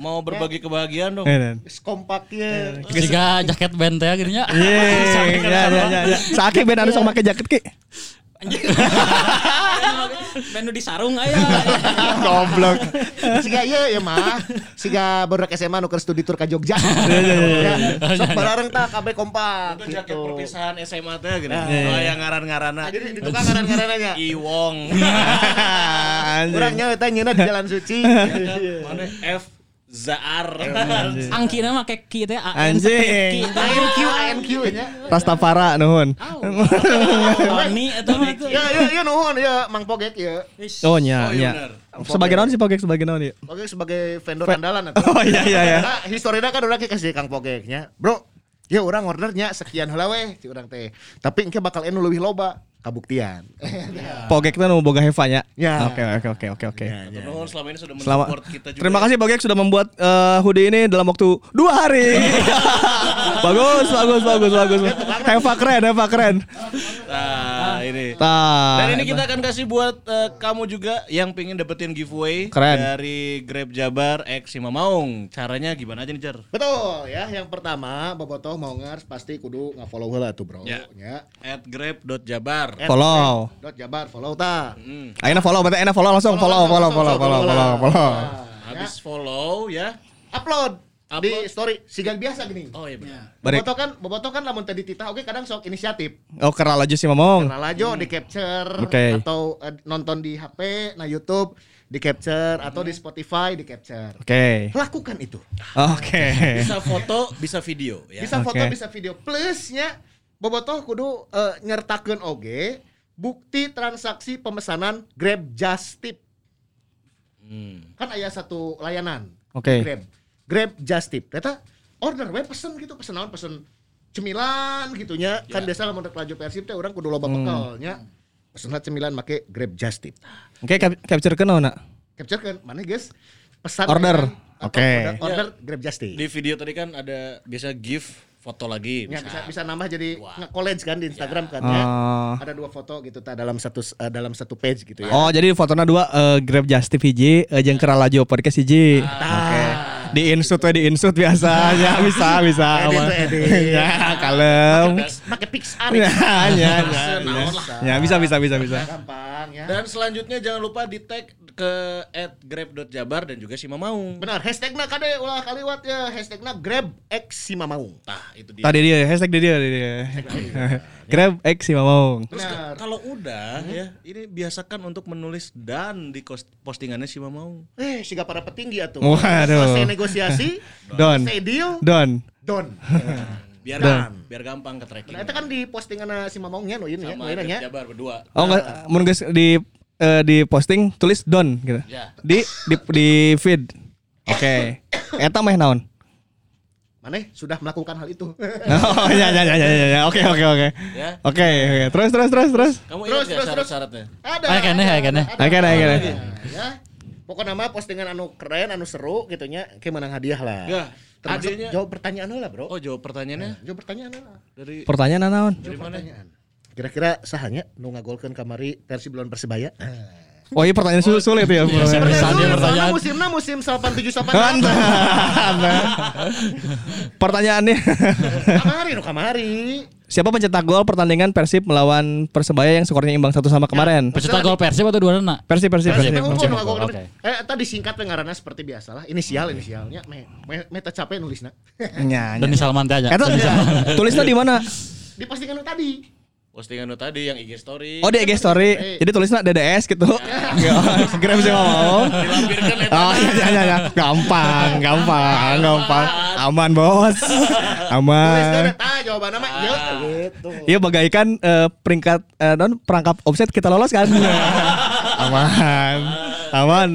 Speaker 3: mau berbagi kebahagiaan dong.
Speaker 2: Eh,
Speaker 4: kompaknya.
Speaker 5: Jika jaket band teh gini nya.
Speaker 2: Yeay, ya, ya, ya, ya. Saaki ben anu sok make jaket ki.
Speaker 6: Benu di sarung aya.
Speaker 2: Goblok.
Speaker 4: Siga ieu ya mah. Siga barudak SMA nu keur studi tur ka Jogja. Ya, Sok bareng tah kabeh kompak
Speaker 3: Itu jaket
Speaker 4: gitu.
Speaker 3: perpisahan SMA teh gini. Oh yang ngaran-ngarana.
Speaker 4: Jadi di tukang ngaran-ngarananya.
Speaker 3: Iwong.
Speaker 4: Urang nyawa teh nyeuna di jalan suci.
Speaker 3: Mana F Zaar.
Speaker 6: Angki nama kayak ki teh
Speaker 2: Anjing.
Speaker 4: ANQ ANQ nya.
Speaker 2: Rastafara nuhun.
Speaker 6: Wani atau itu.
Speaker 4: Ya ya ya nuhun ya Mang Pogek ya.
Speaker 2: Oh nya
Speaker 3: Oh, iya
Speaker 2: nya. Sebagai naon sih Pogek sebagai naon ya?
Speaker 4: Pogek sebagai vendor
Speaker 2: Ve-
Speaker 4: andalan atuh.
Speaker 2: Oh iya iya ya.
Speaker 4: Nah, historina kan udah kasih Kang Pogeknya. Bro, ya orang ordernya sekian heula weh ci urang teh. Tapi engke bakal enu leuwih loba kabuktian.
Speaker 2: Pogek tuh nu boga Heva nya.
Speaker 4: Ya.
Speaker 2: Oke oke oke oke oke.
Speaker 3: Atur nuhun selama ini sudah mensupport kita juga.
Speaker 2: Terima kasih Bogek sudah membuat eh, hoodie ini dalam waktu dua hari. bagus, bagus, bagus, bagus. Heva keren, Heva keren.
Speaker 3: Nah, ini.
Speaker 2: Tah.
Speaker 3: Dan ini kita akan kasih buat eh, kamu juga yang pengen dapetin giveaway
Speaker 2: Keren.
Speaker 3: dari Grab Jabar X Sima Maung. Caranya gimana aja nih, Jar?
Speaker 4: Betul ya, yang pertama Bobotoh mau ngers pasti kudu nge-follow heula tuh, Bro.
Speaker 3: Ya.
Speaker 4: Ya.
Speaker 3: At grab.jabar.
Speaker 4: At
Speaker 2: Follow.
Speaker 4: Dot Jabar follow ta.
Speaker 3: Hmm.
Speaker 2: Aina follow, berarti Aina follow langsung follow, follow, follow, follow, follow, follow.
Speaker 3: Habis follow ya.
Speaker 4: Upload, di
Speaker 3: Upload.
Speaker 4: story sigal biasa gini.
Speaker 3: Oh iya benar.
Speaker 2: Barik.
Speaker 4: Bobotoh kan, Bobotoh kan lamun tadi titah oke kadang sok inisiatif.
Speaker 2: Oh, kerala laju sih ngomong.
Speaker 4: Karena lajo di capture
Speaker 2: Oke.
Speaker 4: atau eh, nonton di HP, nah YouTube di capture atau di Spotify di capture.
Speaker 2: Oke.
Speaker 4: Lakukan itu.
Speaker 2: Oke.
Speaker 3: Bisa foto, bisa video ya.
Speaker 4: Bisa foto,
Speaker 2: Oke.
Speaker 4: bisa video. Plusnya Bobotoh kudu eh, nyertakeun oge bukti transaksi pemesanan Grab Just Tip.
Speaker 3: Hmm.
Speaker 4: Kan aya satu layanan.
Speaker 2: Oke.
Speaker 4: Grab. Grab Just Tip. Ternyata order we pesen gitu, pesen naon pesen cemilan gitunya. Kan biasa lamun rek laju Persib teh urang kudu loba bekalnya. Pesen cemilan make Grab Just Tip.
Speaker 2: Oke, cap- capture ke nak?
Speaker 4: Capture kan mana guys? Pesan
Speaker 2: Order.
Speaker 4: atau
Speaker 2: Oke.
Speaker 4: Order, order Grab Just Tip.
Speaker 3: Di video tadi kan ada biasa give foto lagi
Speaker 4: Ya,
Speaker 3: bisa.
Speaker 4: bisa bisa nambah jadi nge-college kan di Instagram kan ya.
Speaker 2: Oh.
Speaker 4: Ada dua foto gitu ta dalam satu eh, dalam satu page gitu ya.
Speaker 2: Oh, jadi fotonya dua eh, Grab Justif hiji, eh, jeung kerala laju podcast hiji. Oke. Di insert we di insert biasanya bisa bisa. Ya, kalem.
Speaker 4: Pakai Pixar
Speaker 2: Ya,
Speaker 4: ya.
Speaker 2: ya, ya. Ya, bisa bisa bisa bisa.
Speaker 4: Gampang ya.
Speaker 3: Dan selanjutnya jangan lupa di tag ke @grab.jabar dan juga Sima Maung.
Speaker 4: Benar, hashtagnya kade ulah kaliwat ya, hashtagnya Grab X Simamaung.
Speaker 3: Tah, itu dia.
Speaker 2: Tadi dia hashtag dia dia. dia. Grab X si Mamong.
Speaker 3: Terus kalau udah ya, ini biasakan untuk menulis dan di postingannya Sima Maung.
Speaker 4: Eh, siga para petinggi atuh.
Speaker 2: Waduh.
Speaker 4: Selesai negosiasi,
Speaker 2: Don.
Speaker 4: selesai deal,
Speaker 2: Don.
Speaker 4: don.
Speaker 3: Biar
Speaker 4: Dan.
Speaker 3: biar gampang ke tracking.
Speaker 4: Nah, itu kan di postingan si Mamongnya no ini ya,
Speaker 3: sama
Speaker 4: no ini ya.
Speaker 3: Jabar berdua.
Speaker 2: Oh enggak, mun geus di eh, di posting tulis Don gitu.
Speaker 3: Ya.
Speaker 2: Di di di feed. Oke. Eta meh naon?
Speaker 4: Maneh sudah melakukan hal itu.
Speaker 2: Oh ya ya ya ya ya, ya. Oke oke oke.
Speaker 3: Ya.
Speaker 2: Oke oke. Terus terus terus terus.
Speaker 3: Kamu
Speaker 4: Terus,
Speaker 3: ingat
Speaker 4: terus,
Speaker 3: ya
Speaker 4: terus.
Speaker 3: syarat-syaratnya?
Speaker 4: Ada.
Speaker 5: Ayo kene,
Speaker 4: ada,
Speaker 5: ayo kene.
Speaker 4: ada.
Speaker 2: Ayo kene, ayo kene.
Speaker 4: Nah, Ya. Pokoknya nama postingan anu keren, anu seru gitunya, kayak menang hadiah lah.
Speaker 3: Ya,
Speaker 4: Termasuk
Speaker 3: hadiahnya-
Speaker 4: jawab pertanyaan lah, Bro.
Speaker 3: Oh, jawab pertanyaannya
Speaker 4: Jawab pertanyaan lah.
Speaker 3: dari
Speaker 2: Pertanyaan naon?
Speaker 3: dari mana?
Speaker 4: Pertanyaan. Kira-kira sahanya nu ngagolkeun kamari versi bulan Persebaya?
Speaker 2: Oh iya pertanyaan sulit, sulit ya.
Speaker 5: Dia
Speaker 4: Soalnya
Speaker 5: pertanyaan.
Speaker 4: musimnya musim 87
Speaker 2: Kan.
Speaker 4: 88.
Speaker 2: Pertanyaannya
Speaker 4: kamari nu kamari.
Speaker 2: Siapa pencetak gol pertandingan Persib melawan Persebaya yang skornya imbang satu sama kemarin?
Speaker 5: Pecetak gol Persib atau dua nana?
Speaker 2: Persib Persib
Speaker 4: Persib
Speaker 2: Persib.
Speaker 5: Oke.
Speaker 4: ngagolkeun. Eh tadi singkat we ngaranna seperti biasa lah. Inisial inisialnya me me, me capek nulisna.
Speaker 2: Nya.
Speaker 5: Doni Salman aja.
Speaker 2: Eta tulisnya di mana?
Speaker 4: Di postingan nu tadi.
Speaker 3: Postingan lu tadi yang IG story.
Speaker 2: Oh di IG story. Jadi tulisnya DDS gitu. Segera bisa ngomong.
Speaker 3: Dilampirkan eta.
Speaker 2: Oh iya iya iya, iya. Gampang, gampang, gampang. Aman, Bos. Aman.
Speaker 4: mah ieu gitu.
Speaker 2: Iya bagaikan eh, peringkat eh, non perangkap offset kita lolos kan. Aman. Aman.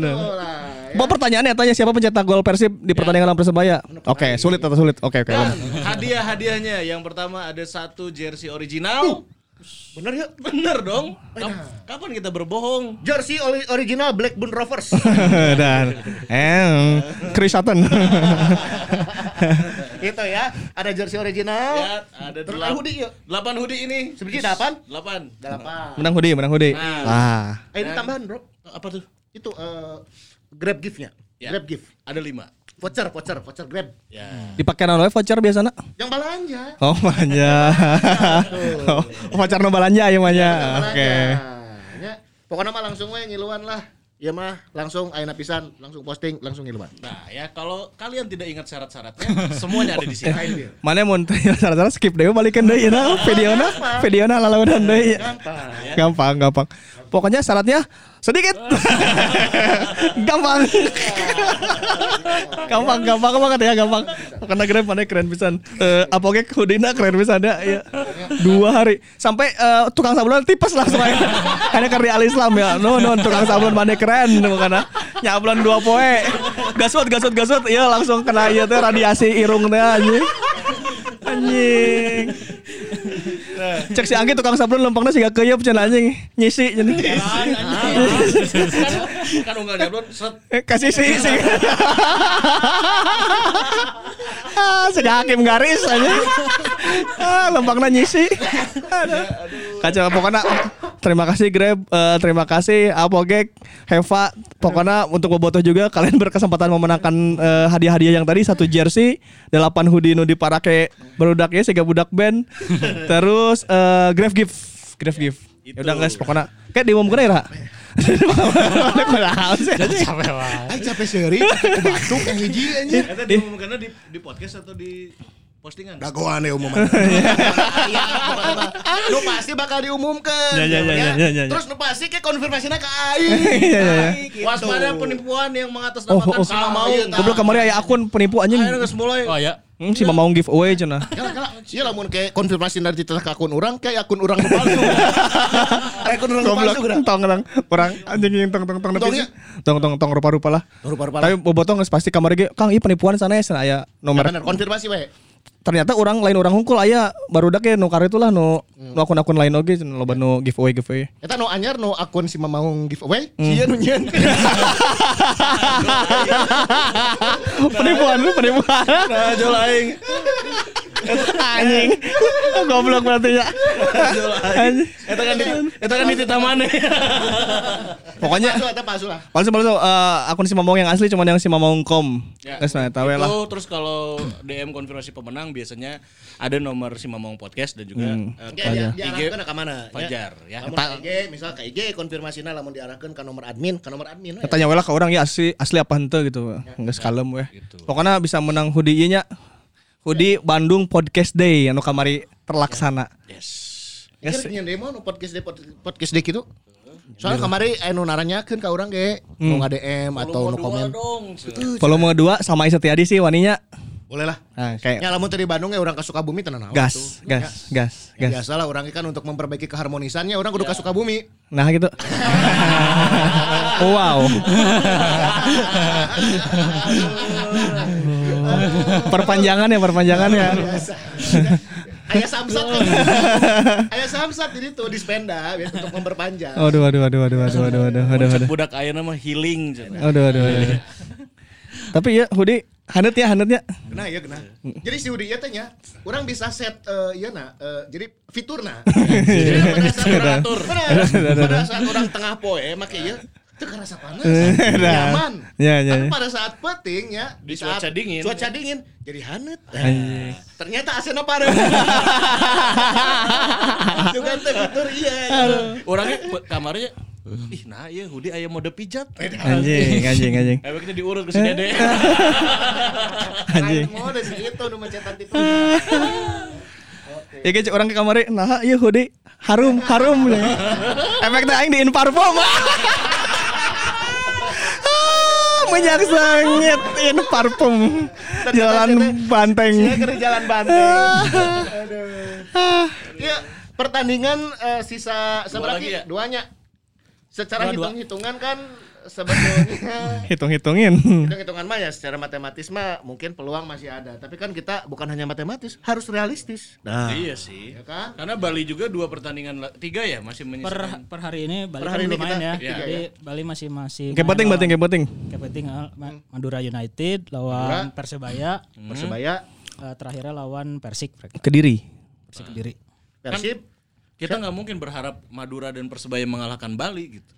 Speaker 2: Mau pertanyaannya tanya siapa pencetak gol Persib di pertandingan lawan Persebaya? Oke, sulit atau sulit? Oke, oke.
Speaker 3: Dan hadiah-hadiahnya yang pertama ada satu jersey original.
Speaker 4: Bener ya?
Speaker 3: Bener dong. Kap- Kapan kita berbohong?
Speaker 4: Jersey ori- original Blackburn Rovers.
Speaker 2: Dan eh Chris Sutton.
Speaker 4: Itu ya, ada jersey original.
Speaker 3: Ya, ada
Speaker 4: Terus
Speaker 3: delap-
Speaker 4: hoodie yuk.
Speaker 3: delapan hoodie ini.
Speaker 4: Sebiji delapan?
Speaker 3: Delapan.
Speaker 4: Delapan.
Speaker 2: menang hoodie, menang hoodie.
Speaker 3: Nah.
Speaker 2: Ah.
Speaker 4: Eh ini tambahan bro.
Speaker 3: Apa tuh?
Speaker 4: Itu eh, Grab gift-nya.
Speaker 3: Ya.
Speaker 4: Grab gift.
Speaker 3: Ada lima.
Speaker 4: Voucher, voucher, voucher Grab.
Speaker 3: Ya.
Speaker 2: Dipakai we voucher biasana?
Speaker 4: Yang belanja.
Speaker 2: Oh, belanja. oh, voucher no belanja ya manya. Oke.
Speaker 4: Ya. Pokoknya mah langsung we ngiluan lah. Ya mah langsung ayeuna pisan, langsung posting, langsung ngiluan.
Speaker 3: Nah ya kalau kalian tidak ingat syarat-syaratnya, semuanya ada di sini.
Speaker 2: Mana mau salah-salah skip deh balikin deh ya videona videona lalaunan deh
Speaker 4: Gampang.
Speaker 2: gampang gampang pokoknya syaratnya sedikit. Gampang. Gampang gampang banget ya gampang. Karena Grab mana keren pisan. Eh apa kayak Hudina keren pisan ya ya. dua hari. Sampai eh, tukang sablon tipes lah semuanya karena karena al Islam ya. No no tukang sablon mana keren karena nyablon dua poe. Gasut gasut gasut. Ya langsung kena iya teh radiasi irung teh anjing. Anjing. Cek si Anggi tukang sablon lempangnya sih gak keyep cenah anjing. Nyisi jadi
Speaker 3: kan unggal set.
Speaker 2: Eh, kasih si si. Ah si hakim garis aja. Ah lempangnya Aduh. kacau pokoknya terima kasih Grab. Eh, terima kasih Apogek Heva. Pokoknya untuk bobotoh juga kalian berkesempatan memenangkan eh, hadiah-hadiah yang tadi. Satu jersey delapan hoodie nu diparake berudak ya sehingga budak band. Terus eh, Grab gift. Grab gift ya udah guys pokoknya kayak diumumkan ya Ra?
Speaker 5: Capek banget.
Speaker 4: Capek seri, capek batuk yang hiji anjir.
Speaker 3: Eta diumumkannya di di podcast atau di postingan?
Speaker 4: Dagoan ya umuman. Iya. Nu pasti bakal diumumkan.
Speaker 2: Ya, ya, ya, ya, ya, ya.
Speaker 4: Terus nu pasti ke konfirmasinya ke aing.
Speaker 2: Iya, iya, iya.
Speaker 4: Gitu.
Speaker 3: Waspada penipuan yang
Speaker 2: Oh,
Speaker 3: mengatasnamakan
Speaker 2: oh,
Speaker 3: sama mau.
Speaker 4: Iya,
Speaker 2: Goblok kemarin aya akun penipu anjing.
Speaker 3: Geus mulai.
Speaker 5: Oh ya.
Speaker 2: Hmm, si mau giveaway cenah.
Speaker 4: Kala kala, iya lamun kayak konfirmasi dari kita ke akun orang kayak akun orang palsu. akun orang palsu geura.
Speaker 2: tong tong orang anjing yang tong tong tong
Speaker 4: Tongnya?
Speaker 2: tong tong tong rupa-rupa lah.
Speaker 4: Rupa-rupa lah.
Speaker 2: Tapi bobotong pasti kamar ge Kang ieu penipuan sana ya sana aya
Speaker 4: Ya
Speaker 2: nomor.
Speaker 4: bener, konfirmasi we.
Speaker 2: Ternyata orang lain orang hungkul aya baru dak nu kar itulah nu nu akun-akun lain oge cenah loba nu giveaway giveaway.
Speaker 4: Eta nu anyar nu akun si Mamaung giveaway, sia nu nyeun.
Speaker 2: penipuan penipuan.
Speaker 3: Nah, jol aing.
Speaker 2: Anjing. Goblok berarti ya.
Speaker 3: Eta kan di eta kan di tita maneh.
Speaker 2: Pokoknya
Speaker 4: Palsu lah.
Speaker 2: palsu palsu eh, akun si Mamong yang asli cuman yang si Mamong kom.
Speaker 3: Ya,
Speaker 2: nah eta we lah.
Speaker 3: Itu terus kalau DM konfirmasi pemenang biasanya ada nomor si Mamong Podcast dan juga
Speaker 2: Hmm.
Speaker 3: eh,
Speaker 4: Ya, ka mana?
Speaker 3: Fajar ya.
Speaker 4: Ka IG, misal ka IG konfirmasina lamun diarahkeun ka nomor admin, ka nomor admin. we.
Speaker 2: Tanya we lah ke orang ya asli asli apa henteu gitu. Geus kalem we. Pokoknya bisa menang hoodie ieu nya. Hoodie Bandung Podcast Day anu kamari terlaksana.
Speaker 3: Yes.
Speaker 4: Yes. Kira demo nu podcast de podcast de kitu. Soalnya kemarin anu naranyakeun ka urang ge, nu nge-DM atau nu komen.
Speaker 3: dong.
Speaker 2: Volume 2 sama Isa Tiadi sih waninya.
Speaker 4: Boleh lah.
Speaker 2: Nah, kayak
Speaker 4: ya lamun dari Bandung ya orang kasuka bumi tenan gas,
Speaker 2: gas, gas, gas,
Speaker 4: ya,
Speaker 2: gas.
Speaker 4: Ya, Biasalah orang kan untuk memperbaiki keharmonisannya orang kudu ya. bumi.
Speaker 2: Nah gitu. wow. perpanjangan ya, perpanjangan ya.
Speaker 4: Ayah samsat kan. Ayah samsat jadi tuh di spenda biar untuk memperpanjang.
Speaker 2: Aduh aduh aduh aduh aduh aduh aduh aduh.
Speaker 3: Budak ayah nama healing.
Speaker 2: Aduh aduh aduh. Tapi ya Hudi hanet ya, hanetnya.
Speaker 4: Kena ya kena. Jadi si Udi teh nya, orang bisa set eh iya na, eh, jadi fiturna. Jadi pada saat orang atur, pada saat orang tengah poe make ieu teu kerasa panas. Nyaman.
Speaker 2: Ya, ya,
Speaker 4: Tapi
Speaker 2: ya.
Speaker 4: pada saat peting ya,
Speaker 3: Di
Speaker 4: saat
Speaker 3: cuaca dingin.
Speaker 4: Cuaca dingin jadi hanet.
Speaker 2: Anjing.
Speaker 4: Ternyata asena pareu. Itu kan teh fitur iya.
Speaker 3: Orangnya kamarnya ih nah ya Hudi aya mode pijat.
Speaker 2: Anjing, anjing, anjing.
Speaker 3: Eh kita diurut ke si Dede.
Speaker 2: Anjing.
Speaker 4: Mau ada sih itu nu mencetak itu.
Speaker 2: Ya guys, orang ke kamar nah iya hoodie harum, harum. Efeknya aing di parfum. Ah, Minyak sengit in parfum. Jalan Banteng.
Speaker 4: Jalan Banteng. Aduh. Iya, pertandingan eh, sisa seberapa
Speaker 3: lagi ya?
Speaker 4: Duanya. Secara hitung-hitungan kan sebetulnya
Speaker 2: Hitung-hitungin.
Speaker 4: hitung-hitungan mah ya secara matematis mah mungkin peluang masih ada. Tapi kan kita bukan hanya matematis, harus realistis. Nah,
Speaker 3: Iya sih.
Speaker 4: ya kan?
Speaker 3: Karena Bali juga dua pertandingan tiga ya masih
Speaker 6: per
Speaker 3: menyisakan.
Speaker 6: per hari ini Bali
Speaker 4: Per
Speaker 6: kan
Speaker 4: hari ini
Speaker 6: belum main
Speaker 4: kita
Speaker 6: ya.
Speaker 4: tiga
Speaker 6: Jadi
Speaker 4: ya.
Speaker 6: Bali masih masih
Speaker 2: Kayak penting, penting, kayak penting.
Speaker 6: Kayak penting ah, Ma- Madura United lawan Persebaya
Speaker 4: Persebaya,
Speaker 6: eh, terakhirnya lawan Persik mereka.
Speaker 2: Kediri.
Speaker 6: Persik Kediri.
Speaker 4: Persib,
Speaker 3: Kita nggak mungkin berharap Madura dan Persebaya mengalahkan Bali gitu.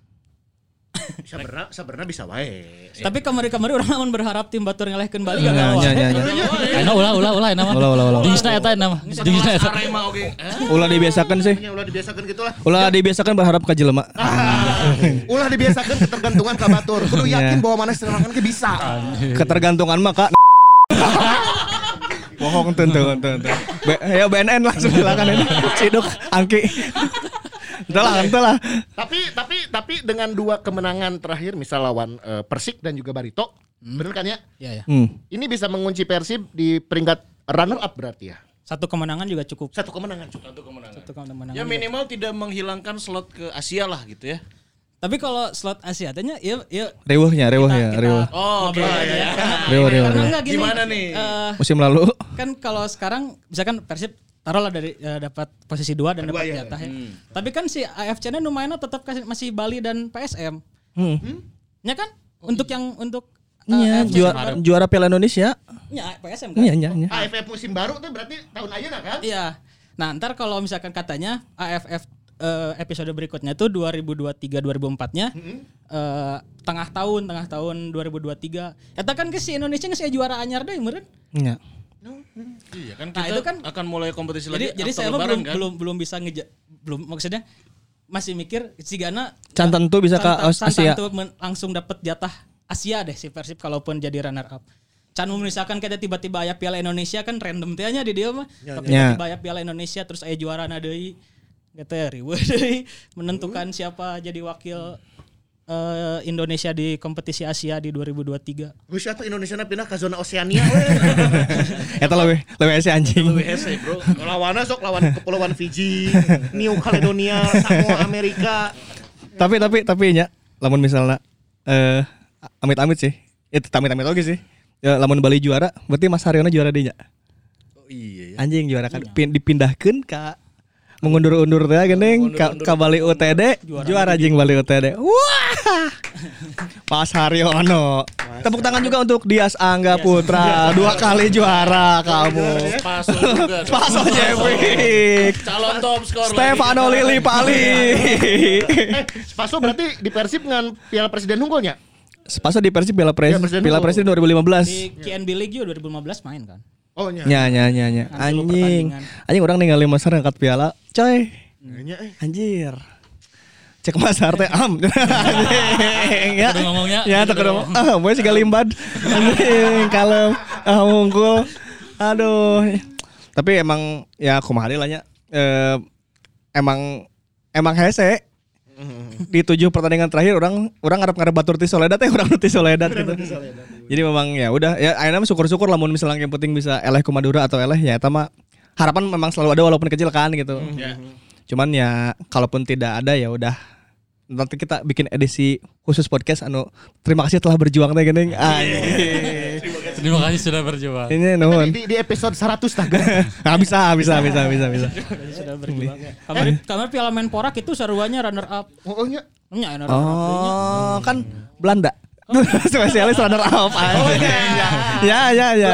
Speaker 4: sebenarnya sebenarnya bisa wae.
Speaker 6: Tapi kemarin-kemarin orang lamun berharap tim Batur ngelehkeun Bali
Speaker 2: Ya,
Speaker 6: gagal
Speaker 2: ya,
Speaker 6: wae.
Speaker 2: ya, ya.
Speaker 5: Ayo ulah ulah ulah nama.
Speaker 2: Ulah, ulah, ulah.
Speaker 5: Dingsna eta nama. Dingsna eta.
Speaker 3: Arema oke. Eh?
Speaker 2: Ulah dibiasakan sih.
Speaker 4: Ulah dibiasakan gitulah.
Speaker 2: Ulah dibiasakan berharap ke jelema.
Speaker 4: Ulah dibiasakan ketergantungan ka batur. Kudu yakin
Speaker 2: Iya.
Speaker 4: bahwa mana serangan ke bisa.
Speaker 2: Ketergantungan mah kak. Bohong tentu tentu. B- ya BNN langsung silakan ini. Ciduk Angki. Entah lah, entah lah.
Speaker 4: tapi tapi tapi dengan dua kemenangan terakhir misal lawan eh, Persik dan juga Barito, bener kan ya?
Speaker 6: Iya ya.
Speaker 2: Hmm.
Speaker 4: Ini bisa mengunci Persib di peringkat runner up berarti ya.
Speaker 6: Satu kemenangan juga cukup.
Speaker 4: Satu kemenangan cukup.
Speaker 3: Satu kemenangan.
Speaker 6: Satu kemenangan.
Speaker 3: Ya
Speaker 6: juga.
Speaker 3: minimal tidak menghilangkan slot ke Asia lah gitu ya.
Speaker 6: Tapi kalau slot Asia tanya ya ya
Speaker 2: Rewehnya, rewehnya,
Speaker 6: kita
Speaker 2: reweh.
Speaker 3: Oh, oke.
Speaker 6: aja ya.
Speaker 2: Reweh, reweh,
Speaker 6: karena
Speaker 2: reweh.
Speaker 6: enggak gini.
Speaker 3: Gimana nih?
Speaker 6: eh,
Speaker 2: Musim lalu
Speaker 6: kan kalau sekarang misalkan Persib taruhlah dari eh, dapat posisi dua dan dapat
Speaker 4: ya.
Speaker 6: jatah ya. Tapi kan si AFC-nya lumayan tetap kasih- masih Bali dan PSM.
Speaker 2: Hmm.
Speaker 6: Ya kan? Untuk yang untuk eh,
Speaker 2: Iya,
Speaker 6: AFC
Speaker 2: juara, juara Piala Indonesia.
Speaker 6: Ya, PSM kan?
Speaker 2: Iya, iya, iya.
Speaker 4: AFF musim baru tuh berarti tahun aja kan?
Speaker 6: Iya. Nah, ntar kalau misalkan katanya AFF eh, episode berikutnya tuh 2023 2004-nya eh, tengah tahun, tengah tahun 2023. Eta kan ke si Indonesia nggak sih juara anyar deh, meureun.
Speaker 2: Iya.
Speaker 3: Iya kan
Speaker 6: Nah,
Speaker 3: kita
Speaker 6: itu kan-
Speaker 3: akan mulai kompetisi
Speaker 6: Jadi
Speaker 3: lagi
Speaker 6: jadi saya belum
Speaker 3: kan?
Speaker 6: belum belum bisa ngeja belum maksudnya masih mikir si Gana
Speaker 2: Can tentu bisa ke Asia.
Speaker 6: tentu men- langsung dapat jatah Asia deh si Persib kalaupun jadi runner up. Can misalkan kita tiba-tiba aya Piala Indonesia kan random teh nya di dia mah. Tapi
Speaker 2: Ya.
Speaker 6: tiba-tiba aya Piala Indonesia terus aya juara na Gitu ya, menentukan siapa jadi wakil eh, Indonesia di kompetisi Asia di 2023.
Speaker 4: Gue tuh Indonesia pindah ke zona Oseania we.
Speaker 2: Eta lebih lebih ese anjing.
Speaker 3: WSA, Bro.
Speaker 4: Lawannya sok lawan kepulauan Fiji, New Caledonia, Samoa Amerika.
Speaker 2: tapi tapi tapi nya lamun misalnya eh amit-amit sih. Itu amit-amit oke sih. Ya, lamun Bali juara, berarti Mas Haryono juara dinya.
Speaker 3: Oh, iya ya.
Speaker 2: Anjing juara kan pin, dipindahkeun ka mengundur-undur teh geuning ka, ka Bali UTD juara anjing Bali UTD. Wah. Mas Haryono. Tepuk tangan juga untuk Dias Angga Putra, dua kali juara kamu.
Speaker 3: Paso juga.
Speaker 2: Paso Jepik.
Speaker 3: Calon top skor.
Speaker 2: Stefano Lili Pali.
Speaker 4: Eh, Spaso berarti di Persib dengan Piala Presiden unggulnya?
Speaker 2: Paso di Persib Piala Pres
Speaker 4: Piala Presiden
Speaker 2: Piala. Presiden
Speaker 6: Di
Speaker 2: 2015.
Speaker 6: KNB League juga 2015 main kan.
Speaker 4: Oh nya.
Speaker 2: Nya nya nya Anjing. Anjing orang ningali Mas Har ngangkat piala. Coy.
Speaker 4: Nya eh.
Speaker 2: Anjir. Cek Mas Har teh am. Anjing ya.
Speaker 5: Kudu ngomongnya,
Speaker 2: Ya
Speaker 5: kudu
Speaker 2: tak ngomong. Ah, boy sih limbad. Anjing kalem. Ah mungkul. Aduh. Tapi emang ya kumaha deui lah nya. Eh emang emang hese di tujuh pertandingan terakhir orang orang ngarep ngarep batur ti Soledad teh orang ti Soledad gitu. Jadi memang ya udah ya akhirnya syukur-syukur lamun misalnya yang penting bisa eleh ke Madura atau eleh ya eta mah harapan memang selalu ada walaupun kecil kan gitu. Cuman ya kalaupun tidak ada ya udah nanti kita bikin edisi khusus podcast anu terima kasih telah berjuang teh geuning. Anjing.
Speaker 5: Terima kasih sudah berjuang.
Speaker 2: Ini nuhun.
Speaker 4: di, di episode 100 taga.
Speaker 2: Nah, bisa bisa bisa bisa bisa.
Speaker 6: Sudah berjuang. ya. Kamar kamar Piala Menpora itu seruannya runner up.
Speaker 4: Oh nya.
Speaker 6: Nya runner up.
Speaker 2: Oh, kan Belanda. Spesialis runner up. Oh iya. Ya ya ya.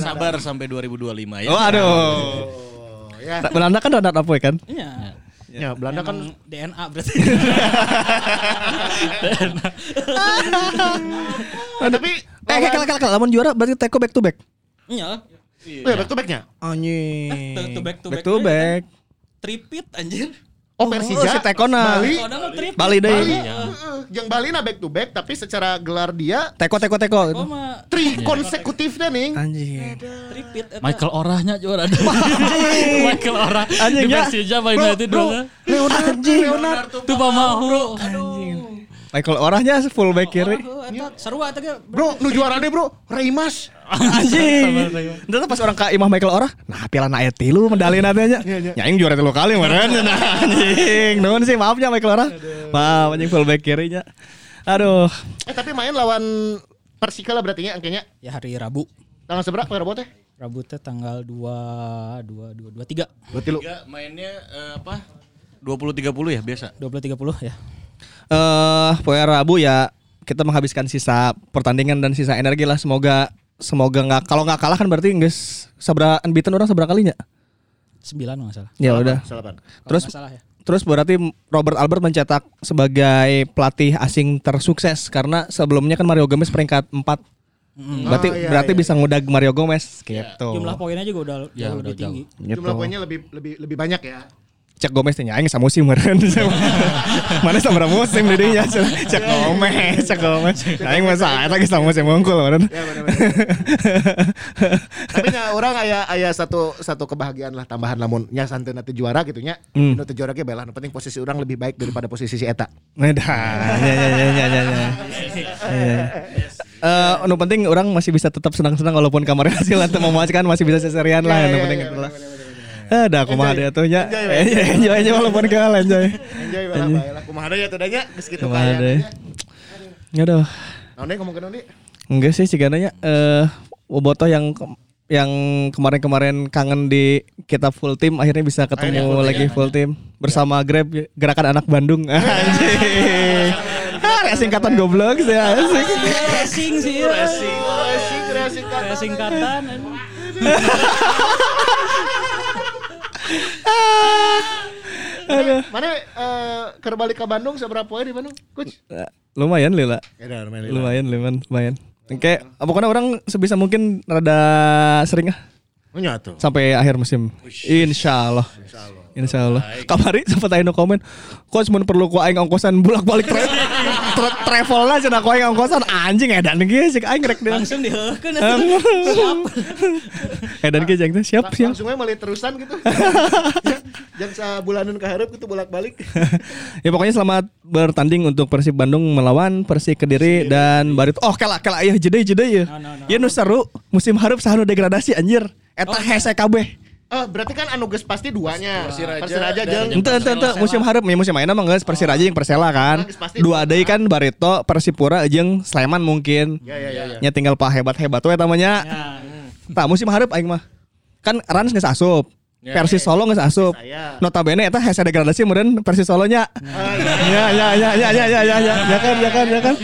Speaker 3: Sabar sampai 2025 ya.
Speaker 2: Oh aduh.
Speaker 4: Oh, ya.
Speaker 2: Belanda kan runner up we kan?
Speaker 6: Iya.
Speaker 4: Ya, Belanda kan
Speaker 6: DNA berarti.
Speaker 4: Eh, tapi
Speaker 2: Eh, kalah kalah kalah lamun juara berarti teko back to back.
Speaker 6: Iya.
Speaker 4: Oh ya back to backnya.
Speaker 2: Anjing.
Speaker 6: Back to back to
Speaker 2: back.
Speaker 6: back
Speaker 2: to
Speaker 6: aja
Speaker 2: back.
Speaker 6: Tripit anjir.
Speaker 4: Oh Persija.
Speaker 2: si Tekona.
Speaker 4: Bali.
Speaker 6: Mah tripit.
Speaker 2: Bali deui.
Speaker 4: Bali. Heeh. Yang Bali na back to back tapi secara gelar dia
Speaker 2: Teko teko teko.
Speaker 6: Oh
Speaker 4: tri konsekutif deh nih.
Speaker 2: Anjing.
Speaker 5: Michael Orahnya juara. Michael Orah.
Speaker 2: Anjing,
Speaker 5: Di
Speaker 2: ya.
Speaker 5: Persija main United dulu.
Speaker 4: Leonardo, Leonardo.
Speaker 5: Tuh pamahu.
Speaker 2: Michael orangnya full back kiri.
Speaker 6: Oh, eta seru eta ge.
Speaker 4: Bro, nu juara deh bro, Reimas.
Speaker 2: Anjing. Entah pas orang ka Imah Michael Orah, nah piala na aya tilu medali nantinya. Ya aing juara tilu kali meureun. Nah, anjing. Nuhun sih maafnya Michael Orah. Maaf anjing full back kirinya. Aduh.
Speaker 4: Eh tapi main lawan Persika lah berarti ya angkanya.
Speaker 6: Ya hari Rabu.
Speaker 4: Tanggal seberapa Rabu teh?
Speaker 6: Rabu teh tanggal 2 2 2 23.
Speaker 4: Berarti lu.
Speaker 3: Tiga mainnya eh, apa? 20 30 ya biasa.
Speaker 6: 20 30 ya.
Speaker 2: Eh, pokoknya Rabu ya kita menghabiskan sisa pertandingan dan sisa energi lah semoga semoga nggak kalau nggak kalah kan berarti guys seberapa unbeaten orang seberapa kalinya
Speaker 6: 9 enggak salah.
Speaker 2: ya udah Terus-
Speaker 6: nggak salah ya.
Speaker 2: terus berarti Robert Albert mencetak sebagai pelatih asing tersukses karena sebelumnya kan Mario Gomez peringkat 4 berarti
Speaker 4: Oh, iya,
Speaker 2: berarti
Speaker 4: iya.
Speaker 2: bisa ngudag Mario Gomez gitu
Speaker 6: Jumlah poinnya juga udah
Speaker 5: Ya,
Speaker 6: jauh
Speaker 5: udah
Speaker 6: lebih tinggi.
Speaker 2: Gitu.
Speaker 4: Jumlah poinnya lebih lebih lebih banyak ya.
Speaker 2: Cek Gomez tanya aing musim meureun. Mana sabaraha musim di dinya Cek Gomez, Cek Gomez. Aing masa eta geus musim unggul meureun.
Speaker 4: Ya, bener-bener. Tapi nya orang aya aya satu satu kebahagiaan lah tambahan lamun nya santeuna teu juara gitu nya.
Speaker 2: Hmm.
Speaker 4: Nu teu juara ge belah, penting posisi orang lebih baik daripada posisi si eta.
Speaker 2: Medan. Ya ya ya ya ya. ya. Eh, nu penting orang masih bisa tetap senang-senang walaupun kamarnya hasil atau memuaskan masih bisa seserian lah.
Speaker 4: Ya,
Speaker 2: Yang
Speaker 4: ya,
Speaker 2: penting
Speaker 4: ya,
Speaker 2: itu lah.
Speaker 4: Bener-bener.
Speaker 2: Ada aku mah ada tuh nya.
Speaker 4: Enjoy,
Speaker 2: Enjoy enjoy enjoy walaupun kalah enjoy.
Speaker 4: Enjoy bae lah kumaha deui atuh da nya geus kitu kaya.
Speaker 2: deui. Aduh.
Speaker 4: Naon deui ngomong ke naon?
Speaker 2: Enggak sih cigananya eh Bobotoh yang yang kemarin-kemarin kangen di kita full team akhirnya bisa ketemu lagi full team bersama Grab gerakan anak Bandung. Anjing. Ah, singkatan goblok sih asik.
Speaker 6: Racing sih. Racing.
Speaker 4: Racing racing kata. Mana mana eh keur balik ke Bandung seberapa poe di Bandung? Coach.
Speaker 2: Eh, Lumayan Lila.
Speaker 4: Edan main
Speaker 2: Lumayan, lumayan, lumayan. Kayak pokoknya orang sebisa mungkin rada sering ah
Speaker 4: Oh nyatu.
Speaker 2: sampai akhir musim. Insya Allah. Insya Allah. Kamari sempat ayo komen. Coach mun perlu ku aing ongkosan bolak-balik tra tra- travel lah cenah ku aing ongkosan anjing edan ge sih aing rek.
Speaker 6: Langsung diheukeun.
Speaker 2: Siap. edan ge jeung teh siap siap.
Speaker 4: Langsung aja malah terusan gitu. Jangan sabulanan keharap gitu bolak-balik.
Speaker 2: ya pokoknya selamat bertanding untuk Persib Bandung melawan Persik Kediri dan Barito. Oh kela kela aya jeda jeda ya.
Speaker 6: No, no, no.
Speaker 2: Ya nu seru musim hareup saha degradasi anjir. Eta hese kabeh.
Speaker 4: Oh, berarti kan anu geus pasti duanya.
Speaker 3: Persiraja
Speaker 4: Persiraja jeung
Speaker 2: Ente ente ente musim hareup ya musim ayeuna mah geus Persiraja jeung Persela kan. Dua deui kan Barito, Persipura jeung Sleman mungkin.
Speaker 4: Ya ya ya ya.
Speaker 2: Nya tinggal pa hebat-hebat we tamanya. Tah musim hareup aing mah. Kan Rans geus asup. Persis Solo geus asup.
Speaker 4: Saya.
Speaker 2: Notabene eta hese degradasi meureun Persis Solonya. Ya ya ya ya ya ya ya ya ya kan ya kan ya kan.